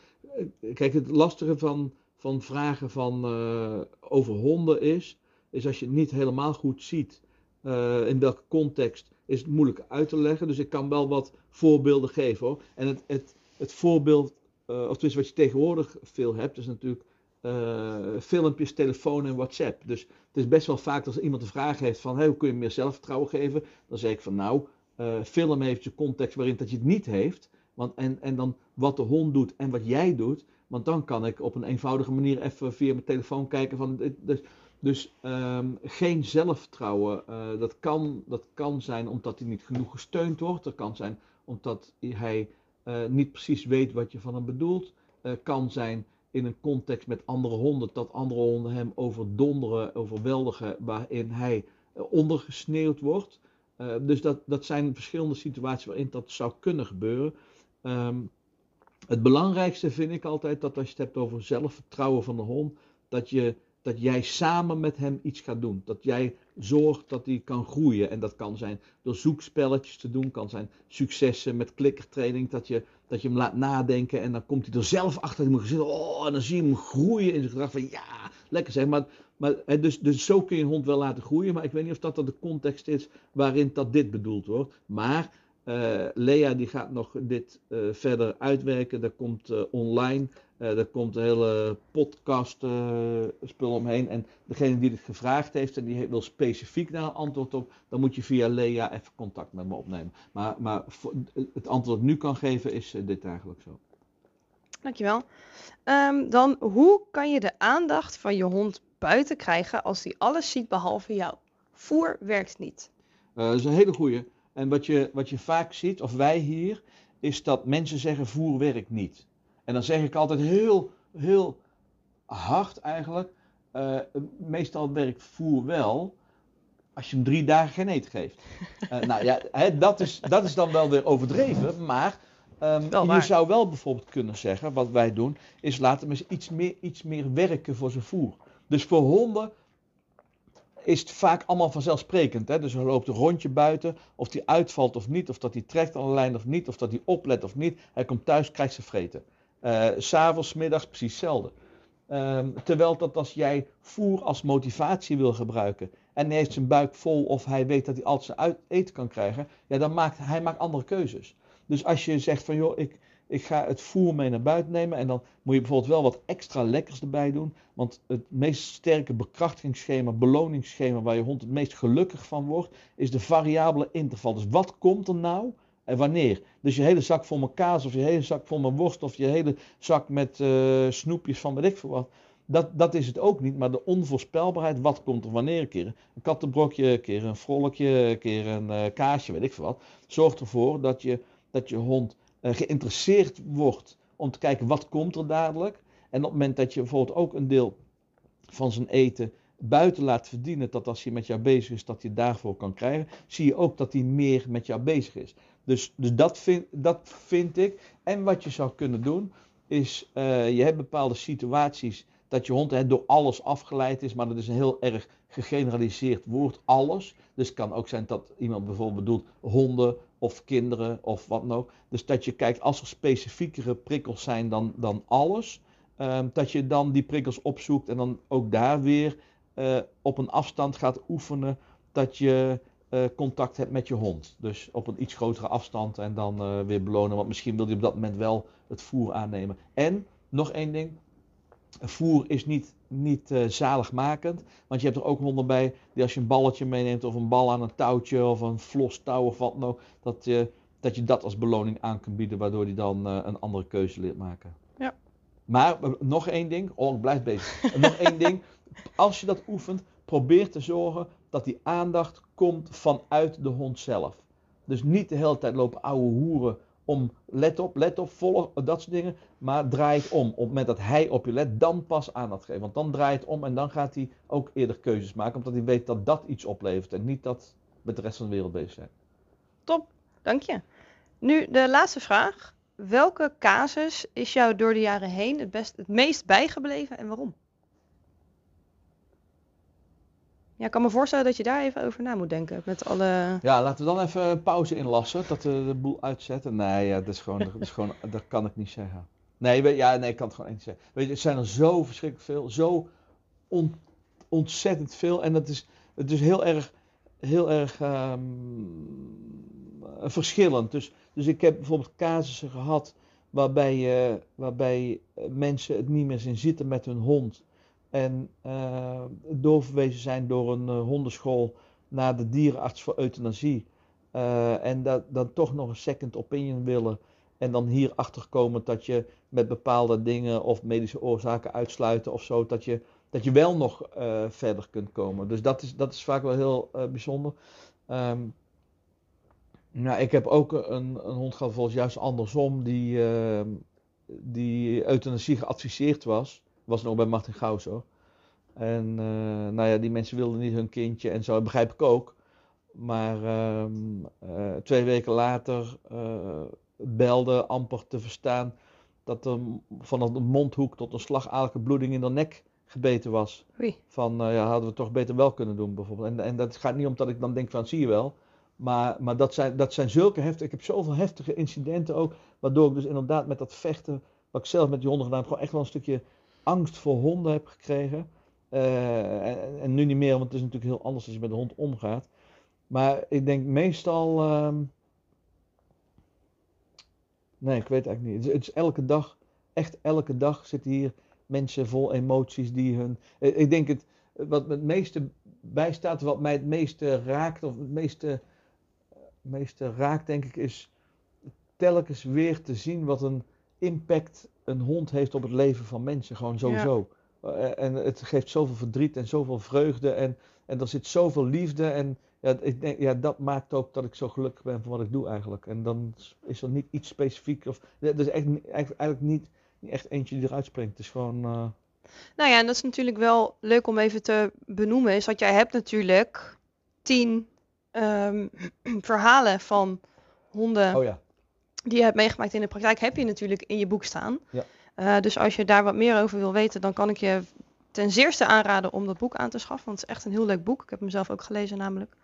[SPEAKER 5] kijk, het lastige van, van vragen van, eh, over honden is, is als je niet helemaal goed ziet eh, in welke context, is het moeilijk uit te leggen. Dus ik kan wel wat voorbeelden geven hoor. En het, het, het voorbeeld, eh, of tenminste wat je tegenwoordig veel hebt, is natuurlijk eh, filmpjes, telefoon en WhatsApp. Dus het is best wel vaak als iemand een vraag heeft van hoe kun je meer zelfvertrouwen geven, dan zeg ik van nou, eh, film heeft je context waarin dat je het niet heeft. Want, en, en dan wat de hond doet en wat jij doet. Want dan kan ik op een eenvoudige manier even via mijn telefoon kijken van. Dus, dus geen zelfvertrouwen. eh, dat, kan, dat kan zijn omdat hij niet genoeg gesteund wordt. Dat kan zijn omdat hij niet precies weet wat je van hem bedoelt. Eh, kan zijn in een context met andere honden. Dat andere honden hem overdonderen, overweldigen. Waarin hij eh, ondergesneeuwd wordt. Eh, dus dat, dat zijn verschillende situaties waarin dat zou kunnen gebeuren. Ehm, het belangrijkste vind ik altijd dat als je het hebt over zelfvertrouwen van de hond, dat, je, dat jij samen met hem iets gaat doen. Dat jij zorgt dat hij kan groeien. En dat kan zijn door zoekspelletjes te doen, kan zijn successen met klikkertraining, dat je, dat je hem laat nadenken en dan komt hij er zelf achter. Moet zitten, oh, en dan zie je hem groeien in zijn gedrag van ja, lekker zeg. Maar, maar dus, dus zo kun je een hond wel laten groeien, maar ik weet niet of dat dan de context is waarin dat dit bedoeld wordt. Maar eh, Lea die gaat nog dit eh, verder uitwerken. Er komt eh, online, eh, er komt een hele podcast eh, spul omheen. En degene die het gevraagd heeft en die wil specifiek daar een antwoord op, dan moet je via Lea even contact met me opnemen. Maar, maar voor- het antwoord dat ik nu kan geven is eh, dit eigenlijk zo.
[SPEAKER 4] Dankjewel. Ehm, dan, hoe kan je de aandacht van je hond buiten krijgen als hij alles ziet behalve jou? Voer werkt niet.
[SPEAKER 5] Eh, dat is een hele goeie. En wat je, wat je vaak ziet, of wij hier, is dat mensen zeggen voer werkt niet. En dan zeg ik altijd heel, heel hard eigenlijk, eh, meestal werkt voer wel als je hem drie dagen geen eten geeft. Eh, nou ja, hè, dat, is, dat is dan wel weer overdreven, maar ehm, je zou wel bijvoorbeeld kunnen zeggen, wat wij doen, is laten we eens iets meer, iets meer werken voor zijn voer. Dus voor honden is het vaak allemaal vanzelfsprekend. Hè? Dus hij loopt een rondje buiten, of die uitvalt of niet, of dat hij trekt aan de lijn of niet, of dat hij oplet of niet. Hij komt thuis, krijgt ze vreten. S S'avonds, middags, precies hetzelfde. Ehm, terwijl dat als jij voer als motivatie wil gebruiken en hij heeft zijn buik vol of hij weet dat hij altijd zijn uit eten kan krijgen, ja, dan maakt hij maakt andere keuzes. Dus als je zegt van joh, ik, ik ga het voer mee naar buiten nemen en dan moet je bijvoorbeeld wel wat extra lekkers erbij doen. Want het meest sterke bekrachtigingsschema, beloningsschema waar je hond het meest gelukkig van wordt, is de variabele interval. Dus wat komt er nou en wanneer? Dus je hele zak vol met kaas of je hele zak vol met worst of je hele zak met eh, snoepjes van weet ik veel wat. Dat, dat is het ook niet, maar de onvoorspelbaarheid, wat komt er wanneer een keer? Een kattenbrokje, een keer een vrolijkje, een keer een eh, kaasje, weet ik veel wat. Zorgt ervoor dat je, dat je hond eh, geïnteresseerd wordt om te kijken wat komt er dadelijk. En op het moment dat je bijvoorbeeld ook een deel van zijn eten buiten laat verdienen, dat als hij met jou bezig is, dat hij daarvoor kan krijgen, zie je ook dat hij meer met jou bezig is. Dus, dus dat, vind, dat vind ik. En wat je zou kunnen doen, is eh, je hebt bepaalde situaties dat je hond hè, door alles afgeleid is, maar dat is een heel erg gegeneraliseerd woord, alles. Dus het kan ook zijn dat iemand bijvoorbeeld bedoelt honden of kinderen of wat dan ook. Dus dat je kijkt, als er specifiekere prikkels zijn dan, dan alles, ehm, dat je dan die prikkels opzoekt en dan ook daar weer eh, op een afstand gaat oefenen dat je eh, contact hebt met je hond. Dus op een iets grotere afstand en dan eh, weer belonen, want misschien wil hij op dat moment wel het voer aannemen. En nog één ding, voer is niet, niet eh, zaligmakend, want je hebt er ook honden bij die als je een balletje meeneemt of een bal aan een touwtje of een flos touw of wat dan ook, dat je, dat je dat als beloning aan kunt bieden, waardoor hij dan een andere keuze leert maken.
[SPEAKER 4] Ja.
[SPEAKER 5] Maar nog één ding, oh ik blijf bezig. nog één ding, als je dat oefent, probeer te zorgen dat die aandacht komt vanuit de hond zelf. Dus niet de hele tijd lopen ouwe hoeren om let op, let op, volg, dat soort dingen. Maar draai het om. Op het moment dat hij op je let, dan pas aandacht geven. Want dan draai het om en dan gaat hij ook eerder keuzes maken. Omdat hij weet dat dat iets oplevert en niet dat met de rest van de wereld bezig zijn.
[SPEAKER 4] Top, dank je. Nu de laatste vraag. Welke casus is jou door de jaren heen het, best, het meest bijgebleven en waarom? Ja, ik kan me voorstellen dat je daar even over na moet denken. Met alle...
[SPEAKER 5] Ja, laten we dan even pauze inlassen, dat de boel uitzetten. Nee, ja, dat, is gewoon, dat, is gewoon, dat kan ik niet zeggen. Nee, weet- ja, nee, ik kan het gewoon niet zeggen. Weet je, het zijn er zo verschrikkelijk veel, zo on- ontzettend veel. En dat is, het is heel erg, heel erg ehm, eh, verschillend. Dus, dus ik heb bijvoorbeeld casussen gehad waarbij, eh, waarbij eh, mensen het niet meer zien zitten met hun hond. En eh, doorverwezen zijn door een eh, hondenschool naar de dierenarts voor euthanasie. Eh, en dat, dan toch nog een second opinion willen. En dan hierachter komen dat je met bepaalde dingen of medische oorzaken uitsluiten of zo, dat je, dat je wel nog verder kunt komen. Dus dat is, dat is vaak wel heel bijzonder. Ehm, nou, ik heb ook een, een hond gehad, volgens juist andersom, die, ehm, die euthanasie geadviseerd was. Was nog bij Martin Gauws hoor. En eh, nou ja, die mensen wilden niet hun kindje en zo, dat begrijp ik ook. Maar ehm, eh, twee weken later eh, belde amper te verstaan dat er van een mondhoek tot een slagadelijke bloeding in de nek gebeten was.
[SPEAKER 4] Oei.
[SPEAKER 5] Van ja, hadden we toch beter wel kunnen doen bijvoorbeeld. En, en dat gaat niet omdat ik dan denk van zie je wel. Maar, maar dat, zijn, dat zijn zulke heftige, ik heb zoveel heftige incidenten ook. Waardoor ik dus inderdaad met dat vechten, wat ik zelf met die honden gedaan heb, gewoon echt wel een stukje angst voor honden heb gekregen. Eh, en, nu niet meer, want het is natuurlijk heel anders als je met een hond omgaat. Maar ik denk meestal. ehm, nee, ik weet het eigenlijk niet. Het is, het is elke dag, echt elke dag zitten hier mensen vol emoties die hun. eh, Ik denk het, wat me het meeste bijstaat, wat mij het meeste raakt, of het meeste, meeste raakt, denk ik, is telkens weer te zien wat een impact een hond heeft op het leven van mensen. Gewoon sowieso. Eh, En het geeft zoveel verdriet en zoveel vreugde en, en er zit zoveel liefde. En ja, ik denk, ja, dat maakt ook dat ik zo gelukkig ben van wat ik doe eigenlijk. En dan is er niet iets specifiek. Of, er is echt, eigenlijk, niet echt eentje die eruit springt. Het is gewoon. eh,
[SPEAKER 4] Nou ja, en dat is natuurlijk wel leuk om even te benoemen, is dat jij hebt natuurlijk tien ehm, verhalen van honden
[SPEAKER 5] oh ja.
[SPEAKER 4] Die je hebt meegemaakt in de praktijk, heb je natuurlijk in je boek staan.
[SPEAKER 5] Ja.
[SPEAKER 4] Eh, dus als je daar wat meer over wil weten, dan kan ik je ten zeerste aanraden om dat boek aan te schaffen, want het is echt een heel leuk boek. Ik heb hem zelf ook gelezen namelijk.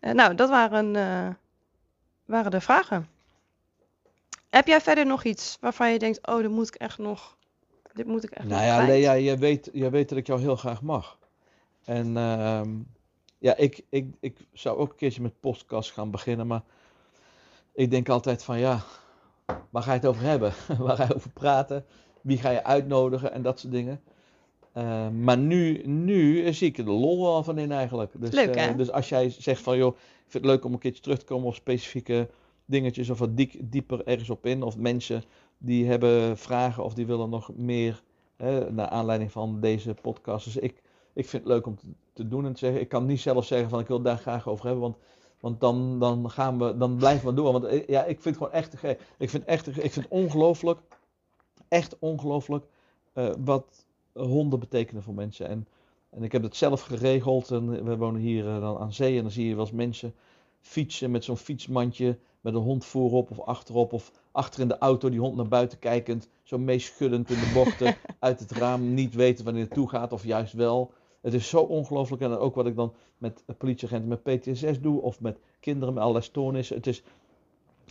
[SPEAKER 4] Eh, nou, dat waren, eh, waren de vragen. Heb jij verder nog iets waarvan je denkt, oh, dit moet ik echt nog, dit moet ik echt
[SPEAKER 5] Nou
[SPEAKER 4] nog
[SPEAKER 5] ja? Lea, je weet, je weet dat ik jou heel graag mag. En ehm, ja, ik, ik, ik zou ook een keertje met podcast gaan beginnen, maar ik denk altijd van ja, waar ga je het over hebben? waar ga je over praten? Wie ga je uitnodigen en dat soort dingen. Eh, maar nu, nu zie ik er de lol wel van in eigenlijk. Dus,
[SPEAKER 4] Leuk,
[SPEAKER 5] eh, dus als jij zegt van joh, ik vind het leuk om een keertje terug te komen op specifieke dingetjes of wat dieper ergens op in. Of mensen die hebben vragen of die willen nog meer hè, naar aanleiding van deze podcast. Dus ik, ik vind het leuk om te, te doen en te zeggen. Ik kan niet zelf zeggen van ik wil daar graag over hebben, want, want dan, dan, gaan we, dan blijven we door. Want eh, ja, ik vind het gewoon echt te gek. Ik vind, echt, gek. ik vind ongelooflijk, echt ongelooflijk eh, wat honden betekenen voor mensen. En, en ik heb het zelf geregeld. En we wonen hier eh, dan aan zee en dan zie je wel eens mensen fietsen met zo'n fietsmandje met een hond voorop of achterop of achter in de auto die hond naar buiten kijkend, zo meeschuddend in de bochten uit het raam, niet weten wanneer het toe gaat of juist wel. Het is zo ongelooflijk en ook wat ik dan met politieagenten met PTSS doe of met kinderen met allerlei stoornissen. Het is,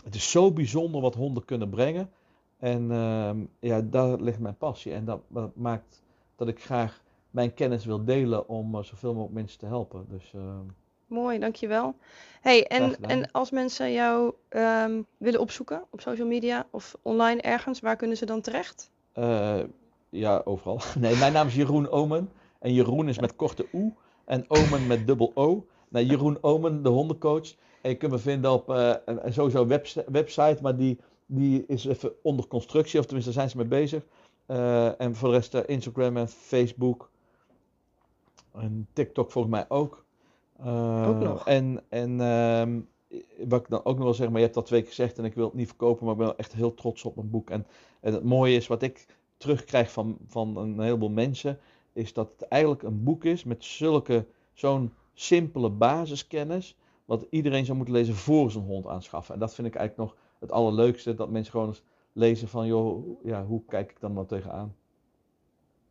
[SPEAKER 5] het is zo bijzonder wat honden kunnen brengen en ehm, ja, daar ligt mijn passie en dat, dat maakt dat ik graag mijn kennis wil delen om eh, zoveel mogelijk mensen te helpen. Dus ehm,
[SPEAKER 4] Mooi, dankjewel. Hey, en, en als mensen jou ehm, willen opzoeken op social media of online ergens, waar kunnen ze dan terecht?
[SPEAKER 5] Eh, ja, overal. Nee, mijn naam is Jeroen Omen. En Jeroen is met korte oe. En Omen met dubbel O. Nou, Jeroen Omen, de hondencoach. En je kunt me vinden op eh, sowieso webs- website, maar die, die is even onder constructie. Of tenminste, daar zijn ze mee bezig. Eh, en voor de rest eh, Instagram en Facebook. En TikTok volgens mij ook.
[SPEAKER 4] Ook nog.
[SPEAKER 5] En, en ehm, wat ik dan ook nog wil zeggen, maar je hebt dat twee keer gezegd en ik wil het niet verkopen, maar ik ben wel echt heel trots op mijn boek. En, en het mooie is, wat ik terugkrijg van, van een heleboel mensen, is dat het eigenlijk een boek is met zulke, zo'n simpele basiskennis, wat iedereen zou moeten lezen voor zijn hond aanschaffen. En dat vind ik eigenlijk nog het allerleukste, dat mensen gewoon eens lezen van, joh, ja, hoe kijk ik dan nou tegenaan?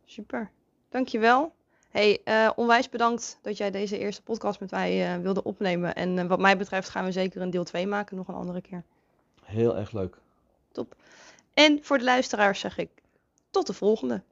[SPEAKER 4] Super, dankjewel. Hey, eh, onwijs bedankt dat jij deze eerste podcast met mij eh, wilde opnemen. En eh, wat mij betreft gaan we zeker een deel 2 maken, nog een andere keer.
[SPEAKER 5] Heel erg leuk.
[SPEAKER 4] Top. En voor de luisteraars zeg ik tot de volgende.